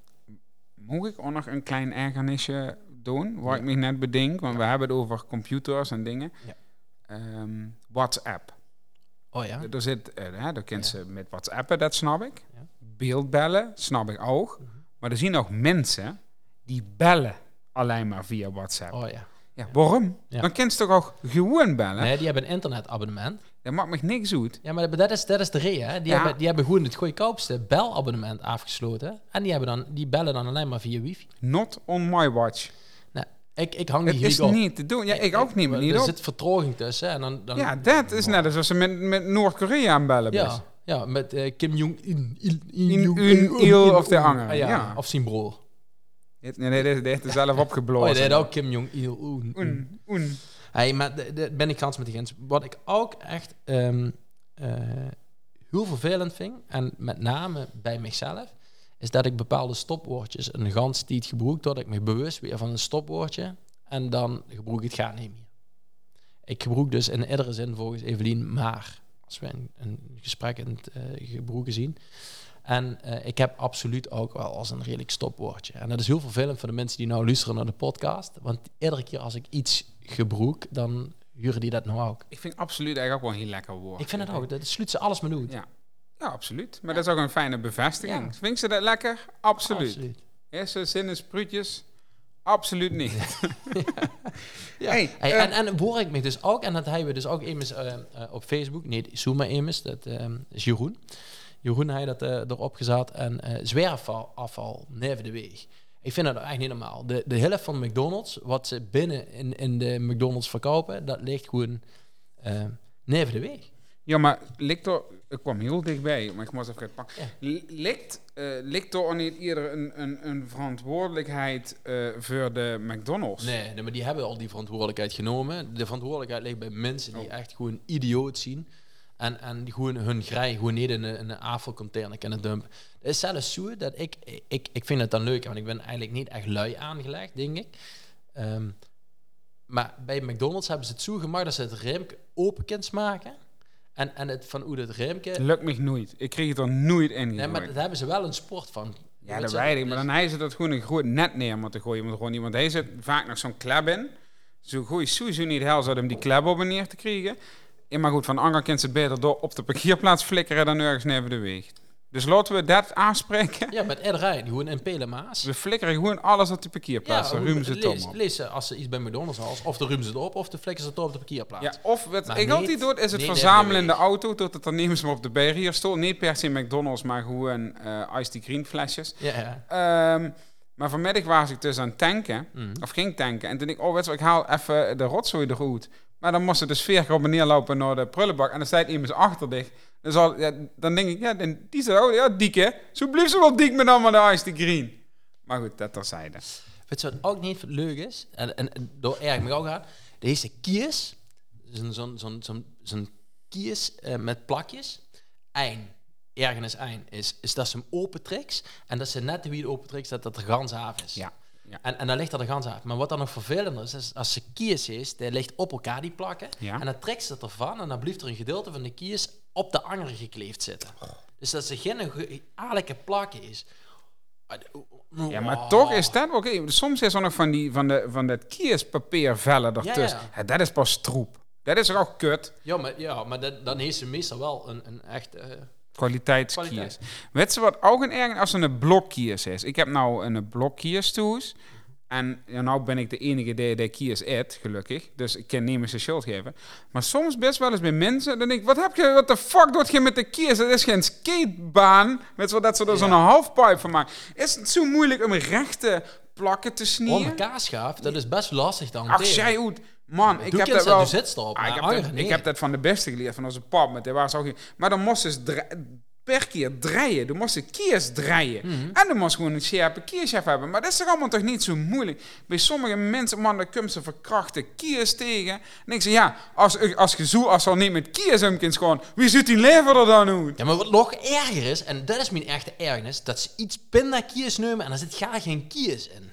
moet ik ook nog een klein ergernisje doen? Waar Ja. ik me net bedenk, want we hebben het over computers en dingen. Ja. Ehm, WhatsApp. Oh ja? Er zit, eh, hè, daar kent Ja. ze met WhatsAppen, dat snap ik. Beeldbellen, snap ik ook. Mhm. Maar er zien ook mensen die bellen alleen maar via WhatsApp. Oh ja. Ja, waarom? Ja. Dan kent ze toch ook gewoon bellen? Nee, die hebben een internetabonnement. Dat maakt me niks uit. Ja, maar dat is, dat is de reden. Hè. Die, Ja. hebben, die hebben gewoon het goedkoopste belabonnement afgesloten. En die, hebben dan, die bellen dan alleen maar via wifi. Not on my watch. Nou, ik, ik hang Het die is hier op. niet te doen. Ja, ik ook niet, maar niet Er op. zit vertroging tussen. En dan, dan, Ja, dat is net alsof ze met, met Noord-Korea aan bellen is. ja, ja, met eh, Kim Jong-un. Il- un- of de Il- anger, Ah, ja, ja. Of zijn broer. Nee, nee, dit dit heeft er zelf Oh, opgeblazen. ja, dat ook Kim Jong-il. Un. Oen, oen. Hey, maar ben ik gans met de grens. Wat ik ook echt ehm, eh, heel vervelend vind, en met name bij mezelf, is dat ik bepaalde stopwoordjes een gans niet gebruik, dat ik me bewust weer van een stopwoordje en dan gebruik ik het gaat niet meer. Ik gebruik dus in iedere zin volgens Evelien maar, als we een, een gesprek in het eh, gebruiken zien. En eh, ik heb absoluut ook wel als een redelijk stopwoordje. En dat is heel vervelend voor de mensen die nou luisteren naar de podcast. Want iedere keer als ik iets gebroek, dan huren die dat nou ook. Ik vind absoluut eigenlijk ook wel een heel lekker woord. Ik vind het ook. Dat sluit ze alles mee doet. Ja. Ja, absoluut. Maar dat is ook een fijne bevestiging. Ja. Vind ze dat lekker? Absoluut. Absoluut. Eerste zin is spruutjes? Absoluut niet. Ja. Hey, Hey, eh, en, en hoor ik me dus ook, en dat hebben we dus ook immers eh, eh, op Facebook, nee, Zoom immers, dat is Jeroen. Jeroen hij dat eh, erop gezet en eh zwerfafval afval neven de weg. Ik vind dat echt niet normaal. De, de helft van de McDonald's, wat ze binnen in, in de McDonald's verkopen, dat ligt gewoon neven de weg. Ja, maar ligt er... Ik kwam heel dichtbij, maar ik moest even pakken. Ja. L- Ligt, eh, ligt er niet eerder een, een, een verantwoordelijkheid eh, voor de McDonald's? Nee, nee, maar die hebben al die verantwoordelijkheid genomen. De verantwoordelijkheid ligt bij mensen die echt gewoon idioot zien. En, en die gewoon hun grij gewoon niet in een, in een afvalcontainer kunnen dumpen. Het is zelfs zo dat ik, ik, ik vind het dan leuk, want ik ben eigenlijk niet echt lui aangelegd, denk ik. Ehm, maar bij McDonald's hebben ze het zo gemaakt dat ze het remke open kunnen maken. En, en het van dat remke... Lukt me nooit. Ik kreeg het er nooit in. Nee, maar daar hebben ze wel een sport van. Ja, dat weet ik. Maar dus- dan hij ze dat gewoon een groot net neer moeten gooien. Want gewoon niet, want hij zit vaak nog zo'n klep in. Zo gooi sowieso niet hel zouden om die klep op en neer te krijgen. Ja, maar goed, van de andere kant ze beter door op de parkeerplaats flikkeren dan ergens neven de weg. Dus laten we dat aanspreken. Ja, met iedereen. Gewoon in Pelemaas. We flikkeren gewoon alles op die parkeerplaats. dan ruimen ze het lees, op. als ze iets bij McDonald's halen, of de ruimen ze het op, of de flikken ze het op de parkeerplaats. Ja, of wat Maar ik niet- altijd doe, is het verzamelen in de auto. Tot dan nemen ze me op de barrière stoel. Niet per se McDonald's, maar gewoon eh Ice Tea Green flesjes. ja. ja. Ehm, maar vanmiddag was ik dus aan het tanken. Mm. Of ging tanken. En toen ik, oh weet je, ik haal even de rotzooi eruit. Maar dan moest ze dus keer op en neer lopen naar de prullenbak. En dan staat iemand achter dicht. Al, ja, dan denk ik, ja, dan, die is oh, ja, dik hè. Zo blijft ze wel dik met allemaal de Ice Green. Maar goed, dat terzijde. Weet je wat ook niet leuk is? En, en, en door erg me ook. Deze kies, zo'n zo'n zo'n zo'n eh, met plakjes, eind. Ergens eind is, is dat ze hem opentrekt en dat ze net wie het opentrekt dat dat de gans af is. Ja. ja. En, en dan ligt er de gans af. Maar wat dan nog vervelender is, is als ze kies is, die ligt op elkaar die plakken. Ja. En dan trekt ze het ervan en dan blijft er een gedeelte van de kies op de anger gekleefd zitten. Dus dat ze geen ge- aarlijke plakken is. Ja, maar toch is dat oké. Soms is er nog van, die, van, de, van dat kiespapiervellen ertussen. Ja, Ja, dat is pas troep. Dat is ook kut. Ja, maar, ja, maar dat, dan heeft ze meestal wel een, een echt... eh, Kwaliteitskiers. Kwaliteit. Weet je wat ook een erg als er een blokkiers is? Ik heb nou een blokkiers toes. En ja, nou ben ik de enige die de kiers eet, gelukkig. Dus ik kan niemand zijn schuld geven. Maar soms best wel eens bij mensen, dan denk ik, wat heb je, wat de fuck doet je met de kiers? Dat is geen skatebaan. Je wel, dat ze er Ja. zo'n halfpipe van maken. Is het zo moeilijk om rechte plakken te Onder snieren? kaasschaaf, dat is best lastig dan. Ach, jij goed. Man, ik heb dat wel... Ah, ik, heb dat, ik heb dat van de beste geleerd, van onze pap. Met, ook, maar dan moest ze per keer draaien. Dan moest ze kiers draaien. Mhm. En dan moest gewoon een scherpe kierschef hebben. Maar dat is toch allemaal toch niet zo moeilijk? Bij sommige mensen, man, dan komen ze verkrachte kiers tegen. En ik zeg, ja, als, als je zo, als er niet met kiers om kunt gewoon, wie zit die lever er dan uit? Ja, maar wat nog erger is, en dat is mijn echte ergernis, dat ze iets pindakiers nemen en er zit graag geen kiers in.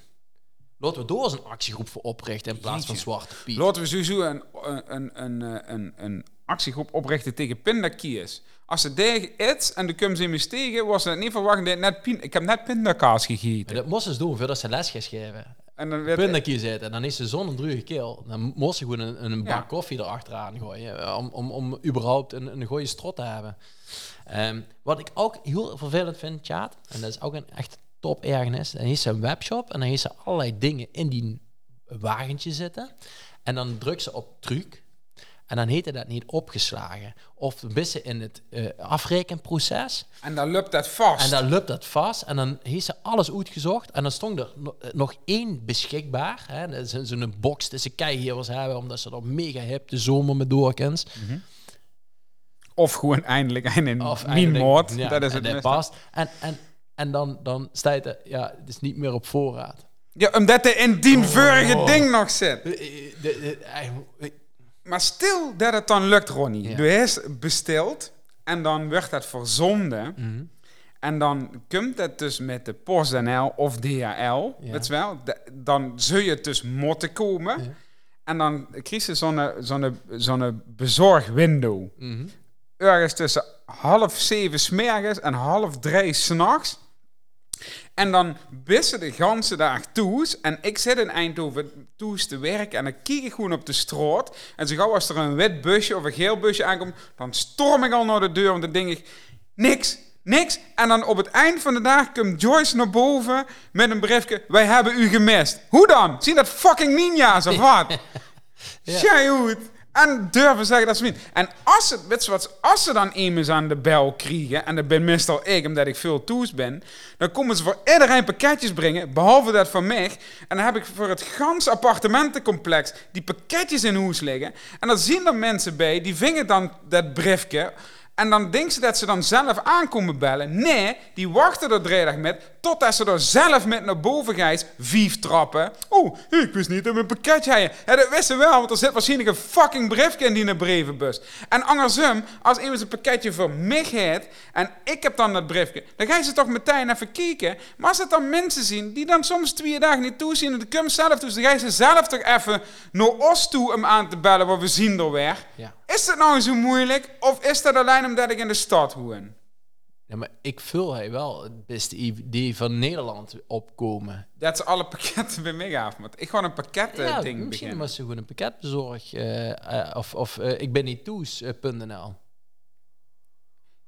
Laten we door eens een actiegroep voor oprichten in plaats van. Zwarte Piet. Laten we sowieso een, een, een, een, een, een actiegroep oprichten tegen pindakiers. Als ze tegen iets en de komen ze me tegen, was het niet verwacht dat net pin, ik heb net pindakaas gegeten. Maar dat moesten ze doen voordat ze les geven. En dan werd Pindakiers eten en dan is ze zo'n druge keel. Dan moest ze gewoon een, een bak Ja. koffie erachteraan gooien. eh, Om, om, om überhaupt een, een goede strot te hebben. Ehm, wat ik ook heel vervelend vind, Tjaat, en dat is ook een echt top ergernis. Dan heeft ze een webshop en dan heeft ze allerlei dingen in die wagentje zitten. En dan drukt ze op truc. En dan heette dat niet opgeslagen. Of wissen in het eh, afrekenproces. En dan loopt dat vast. En dan loopt dat vast. En dan heeft ze alles uitgezocht. En dan stond er eh, nog één beschikbaar. Hè. Dat is zo'n box die ze keihevers hebben. Omdat ze er mega hip de zomer met doorkens. Of gewoon eindelijk een Of minmoord. eigenlijk- ja, dat is en het past. En, en, en dan, dan staat er, ja, het is niet meer op voorraad. Ja, omdat er in die Oh. ding nog zit. Eh, de- de- Maar stil dat het dan lukt, Ronnie. Ja. Du hebt besteld en dan wordt het verzonden. mhm. En dan komt het dus met de PostNL of DHL, Ja. weet je wel. Da- dan zul je het dus moeten komen. Ja. En dan krijg je zo'n zo'n zo'n bezorgwindow. Mhm. Ergens tussen half zeven smergens en half drie s'nachts. En dan bissen de ganse dag toes. En ik zit in Eindhoven toes te werken. En dan kijk ik gewoon op de straat. En zo gauw als er een wit busje of een geel busje aankomt, dan storm ik al naar de deur. Want dan denk ik, niks, niks. En dan op het eind van de dag komt Joyce naar boven met een briefje. Wij hebben u gemist. Hoe dan? Zien dat fucking ninja's of wat? Ja. En durven zeggen dat ze niet. En als ze, weet wat, als ze dan iemand aan de bel krijgen, en dat ben meestal ik, omdat ik veel toes ben, dan komen ze voor iedereen pakketjes brengen, behalve dat van mij. En dan heb ik voor het gans appartementencomplex die pakketjes in huis liggen. En dan zien er mensen bij, die vingen dan dat briefje. En dan denken ze dat ze dan zelf aankomen bellen. Nee, die wachten er vrijdag met, totdat ze er zelf met naar boven gaan, vijf trappen. Oeh, ik wist niet dat mijn pakketje had. Dat wisten we wel, want er zit waarschijnlijk een fucking briefje in die brievenbus. En andersom, als iemand een pakketje voor mij heeft, en ik heb dan dat briefje, dan gaan ze toch meteen even kijken. Maar als het dan mensen zien, die dan soms twee dagen niet toezien, en de komt zelf toe, dan gaan ze zelf toch even naar ons toe om aan te bellen, waar we zien er weer. Ja. Is dat nou zo moeilijk? Of is dat alleen omdat ik in de stad woon? ja, maar ik vul hij wel het beste idee van Nederland opkomen. Dat ze alle pakketten bij mij af moeten. Ik ga een pakket ja, ding misschien beginnen. was ze gewoon een pakketbezorg. eh, of of eh, ik ben niet toes.nl.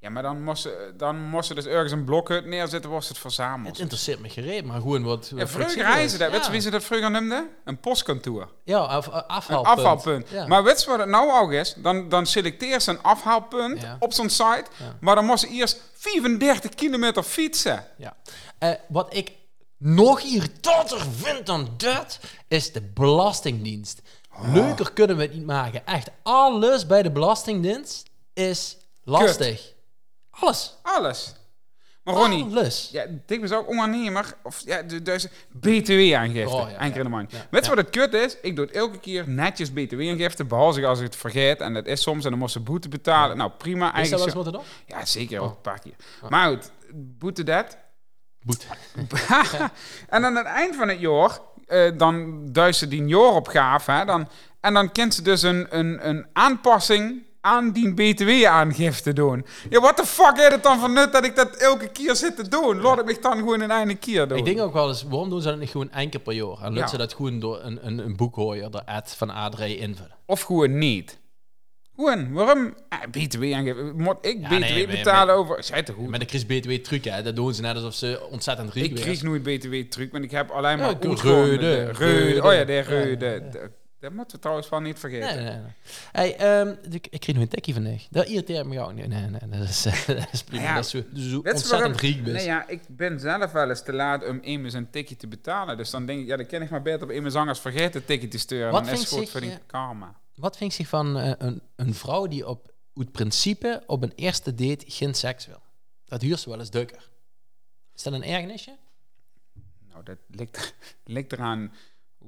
Ja, maar dan moest, ze, dan moest ze dus ergens een blokhut neerzetten, was het Het verzameld. interesseert me gereed, maar gewoon wat. Ja, wat vroeger reizen dat. Weet je wie ze dat vroeger noemden? Een postkantoor. Ja, of, Een afhaalpunt. Ja. Maar weet je wat het nou ook is? Dan, dan selecteer ze een afhaalpunt Ja. op zo'n site. Maar dan moest ze eerst 35 kilometer fietsen. Ja. Eh, wat ik nog irritanter vind dan dat, is de Belastingdienst. Oh. Leuker kunnen we het niet maken. Echt, alles bij de Belastingdienst is lastig. Alles. Alles. Maar Ronnie, Alles. Ja, ik was ook onwaarnemer. Of ja, de- dus BTW-aangifte. Oh, ja, de ja. maand. Ja, Weet je ja. wat het kut is? Ik doe het elke keer netjes BTW-aangifte. Behalve als ik het vergeet. En dat is soms. En dan moest ze boete betalen. Nou, prima. Is dat wel eens wat dan? Ja, zeker. Oh. een paar keer. Maar goed, boete dat. Boete. en aan het eind van het jaar, eh, dan duist ze die jaaropgave. Hè, dan, en dan kent ze dus een, een, een aanpassing aan die btw-aangifte doen. Ja, wat de fuck heeft het dan van nut dat ik dat elke keer zit te doen? Laat ik me dan gewoon een ene keer doen. Ik denk ook wel eens, waarom doen ze dat niet gewoon één keer per jaar? En laten Ja. ze dat gewoon door een, een, een boekhooier, de ad van A3 invullen. Of gewoon niet. Gewoon, waarom? Ah, btw-aangifte. Moet ik Ja, btw nee, betalen over... Zij te goed. Met de Chris BTW truc, hè, dat doen ze net alsof ze ontzettend rijk Ik kreeg nooit btw-truc, want ik heb alleen maar... Ja, reude. Oh ja, de reude. ja, Dat moeten we trouwens van niet vergeten. Nee, nee, nee. Hey, ehm, ik, ik kreeg nog een tikkie vandaag. Dat irriteert me jou. Nee, nee, nee. Dat is, dat is prima. Ja, dat is zo, zo ontzettend bent. Nee, ja, ik ben zelf wel eens te laat om immers een ticket te betalen. Dus dan denk ik, ja, dan kan ik maar beter op immers zangers vergeten een ticket te sturen. Wat dan is het goed voor die eh, karma. Wat vind je van eh, een, een vrouw die op het principe op een eerste date geen seks wil? Dat huurt ze wel eens dukker. Is dat een ergernisje? Nou, dat ligt, ligt eraan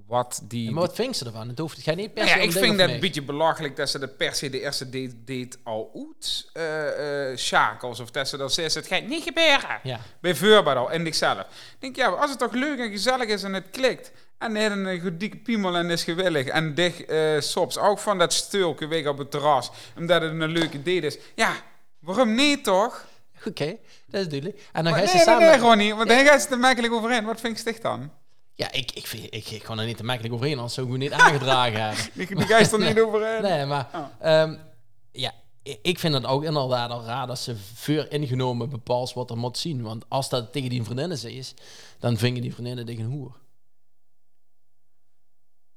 wat die... Wat vind je ervan? Het hoeft, ga niet per Nou se ja, ik vind dat een beetje belachelijk dat ze dat per se de eerste date, date al uit eh, eh, schakels. Of dat ze dan zegt, het gaat niet gebeuren. Ja. Bijvoorbeeld al, en ikzelf. Ik denk, ja, als het toch leuk en gezellig is en het klikt. En hij heeft een goed dikke piemel en is gewillig. En dicht eh sops ook van dat stukje weg op het terras. Omdat het een leuke date is. Ja, waarom niet toch? Oké, dat is duidelijk. En dan ga je nee, ze samen... nee, gewoon niet. Want daar gaat ze te makkelijk overheen. Wat vind je sticht dan? Ja, ik, ik, vind, ik, ik kan er niet te makkelijk overheen, anders zou ik me niet aangedragen hebben. Die, die er niet overheen. Nee, maar Oh. ehm, ja, ik vind het ook inderdaad al raar dat ze voor ingenomen bepaalt wat er moet zien. Want als dat tegen die vriendinnen is, dan vingen die vriendinnen tegen een hoer.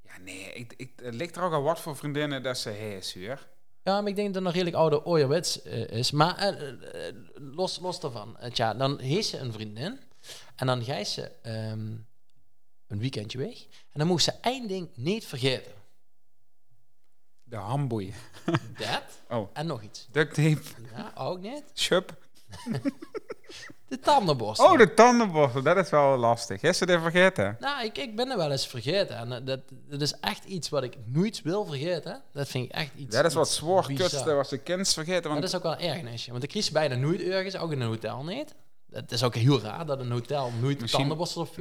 Ja, nee, ik, ik, het ligt er ook al wat voor vriendinnen dat ze hees, hoor. Ja, maar ik denk dat het nog redelijk oude ouderwets eh, is. Maar eh, eh, los, los daarvan. Tja, dan heeft ze een vriendin. En dan ga je ze ehm, een weekendje weg. En dan moet ze één ding niet vergeten. De hamboei. Dat Oh, en nog iets. duct tape, Ja, ook niet. chup. De tandenborstel. Oh, de tandenborstel, dat is wel lastig. Is ze dit vergeten? Nou, ik, ik ben er wel eens vergeten. En eh, dat, dat is echt iets wat ik nooit wil vergeten. Dat vind ik echt iets Dat is wat zwaar kutste was de kind vergeten. Want dat is ook wel ergernisje. Want ik kies bijna nooit ergens, ook in een hotel niet. Het is ook heel raar dat een hotel nooit Misschien-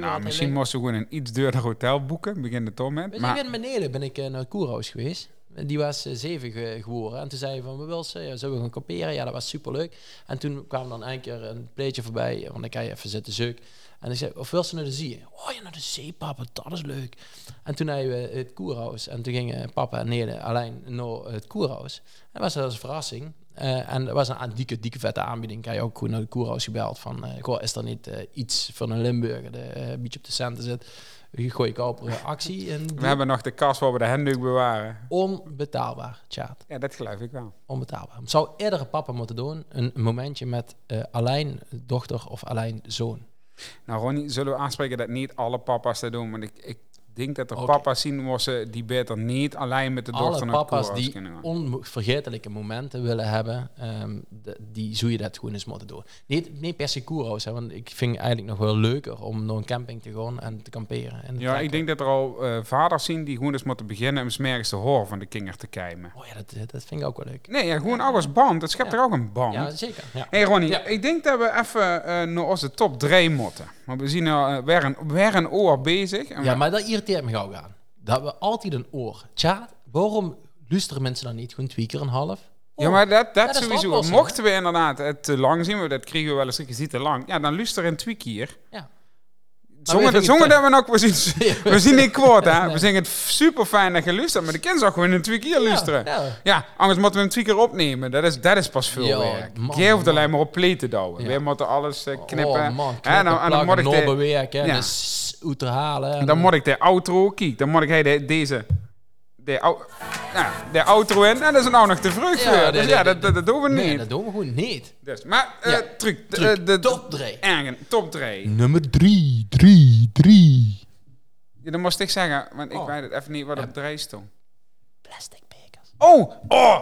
nou, misschien moesten we gewoon een iets duurder hotel boeken. Begin de tom met. Je, Maar in beneden ben ik eh, naar het Koerhuis geweest. Die was eh, zeven ge- geworden. En toen zei hij van, we wil ze, ja, zullen we gaan kamperen? Ja, dat was superleuk. En toen kwam dan een keer een pleetje voorbij, want dan kan je even zitten zeuk. En ik zei, of wil ze naar de zee? Oh ja, naar de zee, papa, dat is leuk. En toen hebben we het koerhuis. En toen gingen papa en Nede alleen naar het koerhuis. En dat was als een verrassing. Eh, en dat was een, dikke, dikke vette aanbieding. Kan je ook gewoon naar het koerhuis gebeld van... eh, goh, is er niet eh, iets van een Limburger eh, een beetje op de centen zit? Gooi ik op actie. En we hebben nog de kast waar we de handdoek bewaren. Onbetaalbaar, chat. Ja, dat geloof ik wel. Onbetaalbaar. Zou iedere papa moeten doen. Een momentje met alleen dochter of alleen zoon. Nou, Ronnie, zullen we aanspreken dat niet alle papa's dat doen? Want ik, ik denk dat er Oké. papa's zien moesten die beter niet alleen met de dochter Alle naar het papa's die kunnen onvergetelijke momenten willen hebben, de- die zou je dat gewoon eens moeten doen. Niet, niet per se koerhuis, hè, want ik vind het eigenlijk nog wel leuker om naar een camping te gaan en te kamperen. En te Ja, trekken. ik denk dat er al eh, vaders zien die gewoon eens moeten beginnen om smergens de hoor van de kinger te keimen. Oh ja, dat, dat vind ik ook wel leuk. Nee, ja, gewoon ook als band. Het schept Ja. er ook een band. Ja, zeker. Ja. Hey Ronnie, Ja. ik denk dat we even eh, naar onze top 3 moeten. Want we zien eh, weer, een, weer een oor bezig. En Ja, we- maar dat irriteert me gauw aan. Dat we altijd een oor. Tja, waarom luisteren mensen dan niet gewoon twee keer een half? Ja, maar dat, dat, Ja, sowieso. Mochten we inderdaad het te lang zien, want dat kregen we wel eens, je ziet te lang. Ja, dan luister in twee keer. Ja. Zongen, zongen het- dat we nog, we zien, we zien niet kwaad, hè. We zeggen het super fijn dat je luistert, maar de kind zou gewoon in twee keer luisteren. Ja. Ja. anders moeten we hem twee keer opnemen. Dat is, dat is pas veel werk. Jij hoeft alleen maar op play te douwen. Wij moeten alles eh, knippen. Oh man, knippen, dan, en dan moet ik de, bewerken, Ja. en en dan moet ik de outro, kijk, dan moet ik deze, de, au- ja, de outro in. En dat is nou nog te vroeg Ja, nee, Dus ja, dat, dat, dat doen we niet. Nee, dat doen we gewoon niet. Dus, maar, eh Ja. truc, de, Truc, de, top 3. Ergen, top 3. Nummer 3, 3, 3. Ja, dan moest ik zeggen, want ik Oh. weet het even niet wat op 3 stond. Plastic bekers. Oh, oh!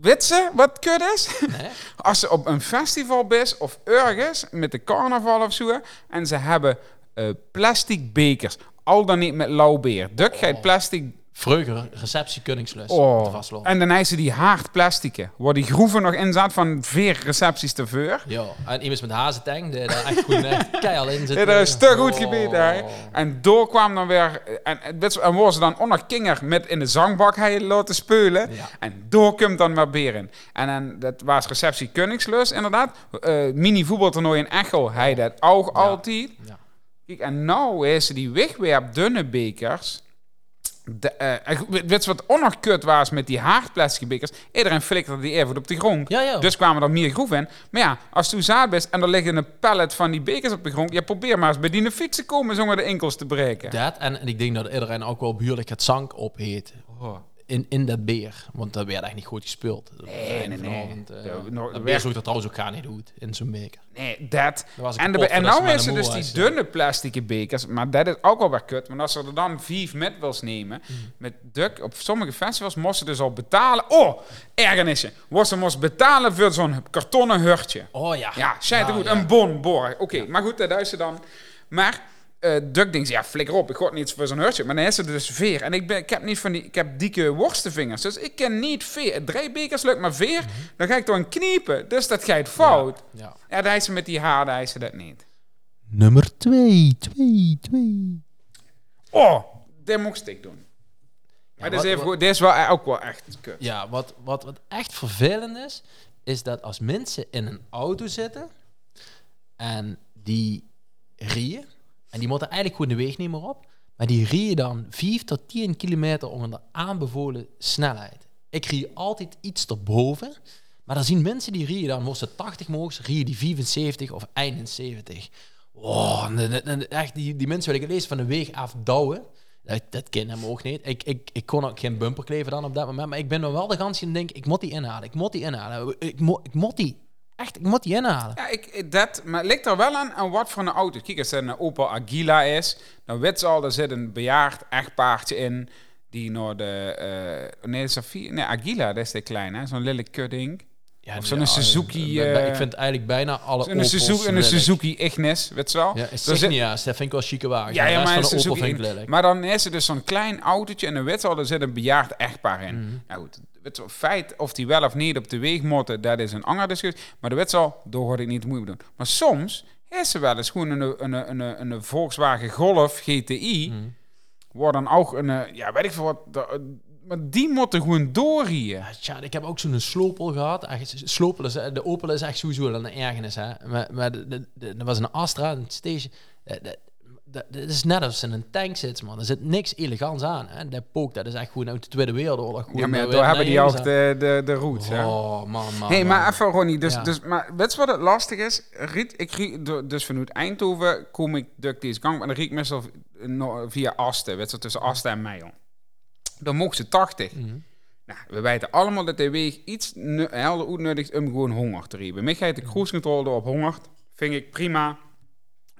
Weet ze wat kut is? Nee? Als ze op een festival is of ergens met de carnaval of zo en ze hebben eh, plastic bekers, al dan niet met lauwbeer. Duk Oh. plastic Vroeger receptie Koningslus. Oh. vastlopen. En dan ze die haardplastieken, waar die groeven nog in zat van vier recepties te voor. Ja, en iemand met hazentang, die daar echt goed keihard in zit. Ja, dat is te goed Oh. gebeten, hè. En door kwam dan weer... En, en, en ze dan onder kinger met in de zangbak hij laten spelen. Ja. En door komt dan weer beren. En dan, dat was receptie Koningslus, inderdaad. Eh, mini voetbaltoernooi in Echo, hij dat ook altijd. Ja. Kijk, en nou is die wegwerp dunne bekers. De, eh, weet weet je wat onerkut was met die haardplastic bekers? Iedereen flikkerde die even op de grond. Ja, ja. Dus kwamen er meer groeven in. Maar ja, als je zaad bent en er liggen een pallet van die bekers op de grond, ja, probeer maar eens bij die fietsen komen zonder de enkels te breken. Dat, en, en ik denk dat iedereen ook wel behoorlijk het zank opheet. In, in dat beer. Want dat werd echt niet goed gespeeld. Nee, nee, nee. Eh, Ja, dat beer zoekt dat trouwens ook gar niet goed in zo'n beker. Nee, dat. En, de, en nou is er dus die dunne plastic bekers, maar dat is ook al weer kut. Want als ze er dan vijf met wils nemen, Mm. met Duk, op sommige festivals moesten ze dus al betalen. Oh, ergernisje. Was ze moest betalen voor zo'n kartonnen hurtje. Oh ja. Ja, er Ja, goed. ja. Een bon. Oké, maar goed, dat is ze dan. Maar eh Duck denkt, ja, flikker op, ik god niet voor zo'n hurtje. Maar dan is er dus veer. En ik, ben, ik heb niet van die, ik heb dikke worstenvingers. Dus ik ken niet veer. Drie bekers lukt, maar veer, dan ga ik door een kniepen. Dus dat gaat fout. Ja. Ja, daar is ze met die haar, daar is ze dat niet. Nummer 2, 2, 2. Oh, dit mocht ik doen. Maar dit, is even wat- goed, dit is wel, ook wel echt kut. Ja, wat, wat, wat echt vervelend is, is dat als mensen in een auto zitten en die rieën, en die moeten eigenlijk gewoon de meer op, maar die rieën dan 5 tot 10 kilometer onder de aanbevolen snelheid. Ik rie altijd iets erboven, maar dan zien mensen die rieën dan, moesten ze 80 mogen, rieën die 75 of 71. Oh, echt, die, die mensen wil ik lezen van de weg afdouwen. Dat, dat ken hem ook niet. Ik, ik, ik kon ook geen bumper kleven dan op dat moment. Maar ik ben nog wel de gans in denk ik moet die inhalen. Ik moet die inhalen. Ik, ik moet die. Echt, ik moet die inhalen. Ja, ik, ik- dat, maar het ligt er wel aan, aan wat voor een auto. Kijk, als het een Opel Agila is, dan weet ze al, er zit een bejaard echtpaardje in, die naar de, eh nee, Safia, nee, Agila, dat is de kleine, zo'n lelijk kudding. Ja, Of zo'n Suzuki, eh, eh, ik vind eigenlijk bijna alle Een Opels Suzuki, een. Suzuki Ignis, weet je wel? Ja, Signia's, dat vind ik wel chique wagen. Ja, maar, van een de Opel Suzuki, vind ik lelijk. maar dan is er dus zo'n klein autootje en dan weet ze al, er zit een bejaard echtpaar in. Mhm. Nou goed, wel, feit of die wel of niet op de weg moeten, dat is een andere discussie. Maar de weet ze al, daar hoor ik niet moeite doen. Maar soms is ze wel eens gewoon een, een, een, een, een Volkswagen Golf GTI, Mhm. wordt dan ook een, eh, ja, weet ik veel wat, de- maar die moeten gewoon doorrieën. Ja, tja, ik heb ook zo'n slopel gehad. Echt, slopel is, de Opel is echt sowieso een ergernis. Hè. Maar, maar de, de, de- er was een Astra, een station. Dat, dat, dat, dat is net als in een tank zit, man. Er zit niks elegants aan. Hè. Dat pook, dat is echt gewoon uit de Tweede Wereldoorlog. Ja, maar daar hebben die ook aan. de, de, de roots. hè. Oh, man, man. Hey, maar even Ronnie, dus, Ja. dus, maar weet je wat het lastig is? Riet, ik dus vanuit Eindhoven kom ik door deze gang, maar dan riet ik meestal via Asten, weet je, tussen Asten en Meijen. Dan mocht ze 80. Mhm. Nou, we weten allemaal dat de weeg iets helder uitnodigt om gewoon honger te hebben. Mij gaat de cruise control door op honger. Vind ik prima.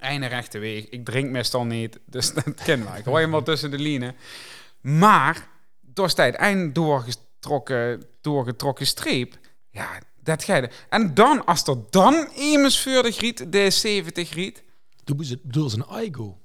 Einde rechte weg. Ik drink meestal niet, dus dat kennen wij. Ik hoor je tussen de lijnen. Maar, door tijd eind doorgetrokken, doorgetrokken streep, ja, dat je. En dan, als er dan immers voor de griet, de 70 griet, Doe ze- ze een Igo.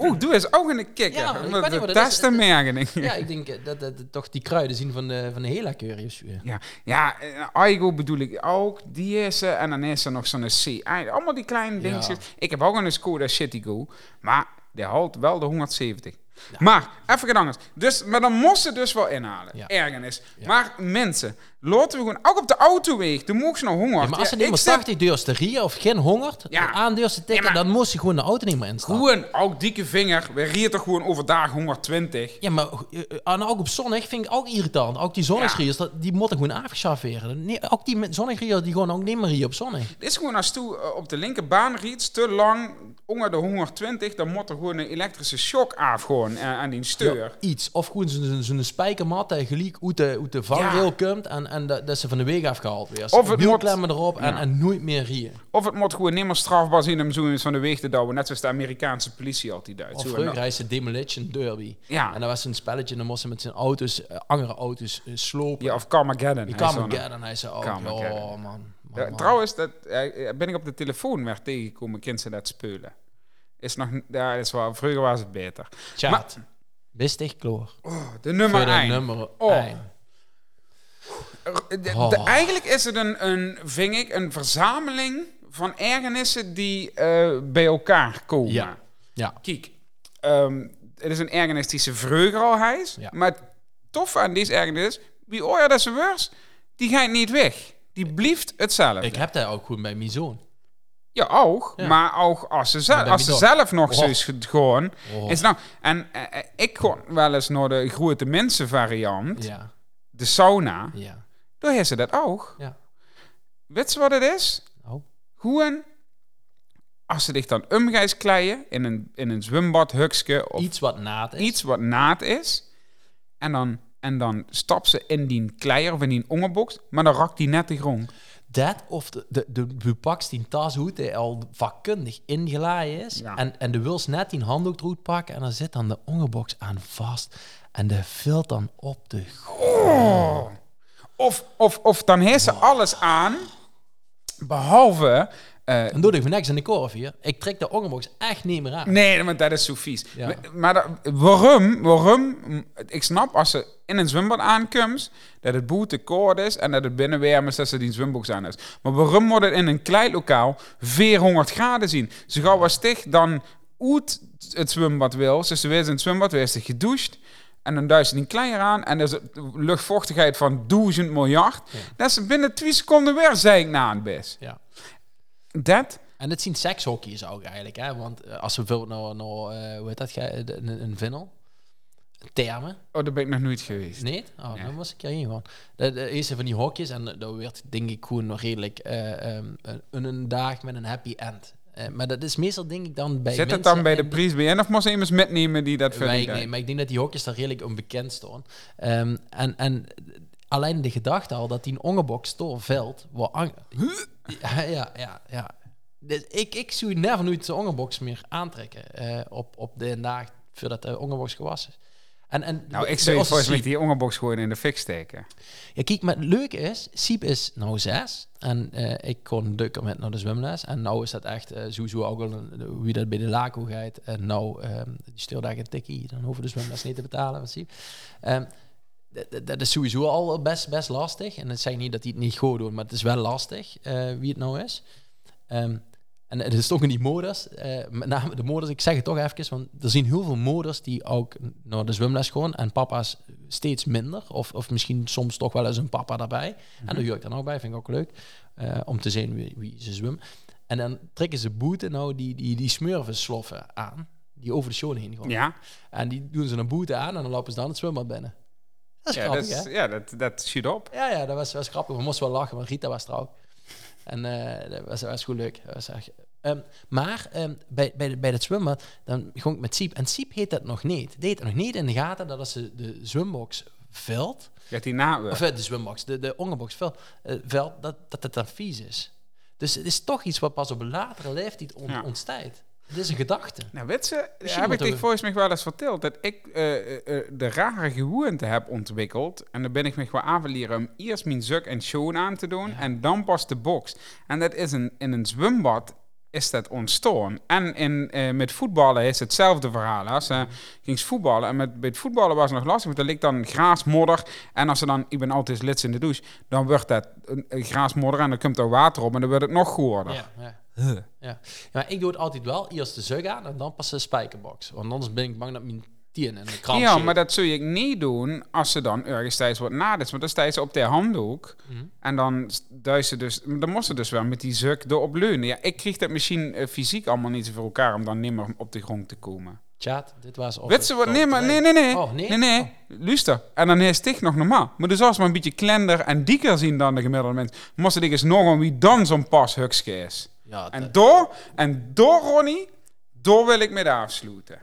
Oeh, doe eens ook een kikker. Ja, ik weet Want niet wat dat is merken. Ja, ik denk eh, dat, dat, dat toch die kruiden zien van de, van de Hela Curious. Ja, ja eh, Aigo bedoel ik ook. Die is er. En dan is er nog zo'n C. Allemaal die kleine Ja. dingetjes. Ik heb ook een Skoda Citigo. Maar die houdt wel de 170. Maar, even anders. Dus, maar dan moest ze dus wel inhalen. Ja. Ergernis. Ja. Maar mensen, laten we gewoon... Ook op de autoweg. Dan mocht ze nog honger. Ja, maar als ze Ja, niet meer zit 80 deurs te rieën of geen hongert, Ja. aan te tikken, dan moest je gewoon de auto niet meer instappen. Gewoon, ook dikke vinger. We rieten toch gewoon overdag 120. Ja, maar eh, en ook op zonnig vind ik ook irritant. Ook die zonnigsriers, dat die moeten gewoon afgeschaft. Nee, ook die met zonnigriers, die gewoon ook niet meer hier op zonnig. Dit is gewoon als toe eh, op de linkerbaan riet, te lang, onder de 120, dan moet er gewoon een elektrische shock af gewoon eh, aan die steur. Ja, iets. Of gewoon zo'n spijkermat dat gelijk uit de, uit de vangrail komt en, en dat, dat ze van de weg afgehaald weer. Of het Wielklemmen erop en, Ja. en nooit meer rieën. Of het moet gewoon niet meer strafbaar zijn om zo eens van de weg te douwen. Net zoals de Amerikaanse politie altijd doet. Of vroeger ze Demolition Derby. Ja. En dat was een spelletje, dan moesten met zijn auto's, eh, andere auto's eh, slopen. ja, of Carmageddon. Die hij zei ook, Carmageddon. oh man. man, Ja, man. trouwens, dat, eh, ben ik op de telefoon weer tegengekomen, kind ze dat spelen. Is nog, ja, dat is wel, vroeger was het beter. Chat. Wist ik kloor. De nummer Voor de 1. nummer Oh. 1. De- de- Oh. eigenlijk is het een, een, vind ik, een verzameling van ergernissen die eh, bij elkaar komen. Ja. Ja. Kijk, ehm, het is een ergernis die ze vreugde al heis. Ja. Maar het toffe aan deze ergernis is, wie ooit dat ze was, die gaat niet weg. Die blijft hetzelfde. Ik heb dat ook goed bij mijn zoon. Ja, ook. Ja. Maar ook als ze, zelf, als ze zelf nog zo Oh. is gewoon. Oh. Is nou, en eh, eh, ik kon wel eens naar de grote mensen variant, Ja. De sauna. Ja. Daar heeft ze dat ook. Ja. Weet je wat het is? Oh. Hoe een, als ze zich dan omgijs kleien in een, in een zwembad, hukske of Iets wat naad is. iets wat naad is. En dan, en dan stap ze in die kleier of in die ongerbox, maar dan rakt die net de grond. Dat of de, de, de, die tas hoe hij al vakkundig ingelaaid is. Ja. En, en de wils net die handdoek eruit pakken. En dan zit dan de ongerbox aan vast. En de vult dan op de grond. Of, of, of dan heeft ze alles aan, behalve... eh, Dan doe ik van niks in de korf hier. Ik trek de ongerbox echt niet meer aan. Nee, want dat is zo vies. Ja. Maar- Maar dat- waarom, waarom? Ik snap als ze in een zwembad aankomt, dat het boete koord is en dat het binnenwarm is dat ze die zwembox aan is. Maar waarom wordt het in een klein lokaal 400 graden zien? Ze gaan was dan uit het zwembad wil. Ze weer in het zwembad, weer is ze gedoucht. En dan duist ze die kleier aan en er is een luchtvochtigheid van 1000 miljard. Dat is binnen twee seconden weer zeik na het best. Ja. Dat? En het zien sekshokjes ook eigenlijk. Hè? Want eh, als we bijvoorbeeld naar, naar hoe heet dat, een, een vinnel. Termen. Oh, daar ben ik nog nooit geweest. Nee? Oh, Nee. dan was ik hierheen gewoon. De, de eerste van die hokjes. En dat werd denk ik gewoon nog redelijk eh, ehm, een, een dag met een happy end. Eh, maar dat is meestal denk ik dan bij Zit het dan bij de prijs bij of moest je iemand metnemen die dat verder nee, maar ik denk dat die hokjes daar redelijk onbekend staan. Ehm, en, en alleen de gedachte al dat die een ongebox door veld... Waar ang- ja, ja, ja, ja. Dus ik, ik zou never nooit de ongebox meer aantrekken eh, op, op de dag voordat de ongebox gewassen is. En, en Nou, ik zou volgens mij die ongerbox gewoon in de fik steken. Ja, kijk, maar het leuke is, Siep is nou zes. En eh, ik kon dukken met naar de zwemles. En nou is dat echt eh, sowieso ook al een- wie dat bij de LACO gaat. En nou, ehm, die stuurt daar een tikkie. Dan hoeven de zwemles niet te betalen Siep. Ehm, dat- dat- dat is sowieso al best, best lastig. En het zeg niet dat hij het niet goed doet, maar het is wel lastig eh, wie het nou is. Ehm, en het is toch in die modus, eh, met name de modus, ik zeg het toch even, want er zijn heel veel moders die ook naar de zwemles gaan en papa's steeds minder. Of, of misschien soms toch wel eens een papa daarbij. En daar huur ik dan ook bij, vind ik ook leuk, eh, om te zien wie, wie ze zwemmen. En dan trekken ze boeten nou die, die, die smurfensloffen aan, die over de show heen gaan. Ja, En die doen ze een boete aan en dan lopen ze dan het zwembad binnen. Dat is ja, dat, is, ja dat, dat schiet op. Ja, ja, dat was, was grappig. We moesten wel lachen, want Rita was er ook. En eh, dat was, was goed leuk. Dat was echt- Ehm, maar ehm, bij, bij, bij het zwembad, dan ging ik met Siep. En Siep heet dat nog niet. Deed het nog niet in de gaten dat als ze de zwembox vult, Dat die na of eh, de zwembox, de, de ongerbox vult, eh, vult dat, dat het dan vies is. Dus het is toch iets wat pas op een latere leeftijd on, Ja. ontstaat. Het is een gedachte. Nou, weet ze, heb ik we- volgens mij wel eens verteld dat ik eh, eh, eh, de rare gewoonte heb ontwikkeld. En dan ben ik me gewoon aanverleren om eerst mijn zuk en schoen aan te doen en dan pas de box. En dat is een, in een zwembad is dat ontstaan. En in, met voetballen is hetzelfde verhaal. Als ze ging voetballen en met, bij het voetballen was het nog lastig, want er ligt dan graasmodder. En als ze dan, ik ben altijd lid in de douche, dan wordt dat een, een graasmodder en dan komt er water op en dan wordt het nog goorder. Ja, ja. Ja. ja, maar ik doe het altijd wel. Eerst de zug aan en dan pas de spijkerbox. Want anders ben ik bang dat mijn tien en de kramp Ja, maar dat zul je niet doen als ze dan ergens tijdens wordt nadert. Want dan sta je ze op de handdoek. Mhm. En dan duist ze dus... Dan moest ze dus wel met die zuk erop leunen. Ja, ik kreeg dat misschien eh, fysiek allemaal niet voor elkaar... om dan niet meer op de grond te komen. Chat, dit was op Weet ze wat? Nee, maar nee, nee, nee. Oh, nee? Nee, nee. Luister. En dan is het nog normaal. Maar dus als we een beetje klender en dieker zien dan de gemiddelde mens... moest ik eens nog een wie dan zo'n pas is. Ja, En door, en door Ronnie... door wil ik met afsluiten.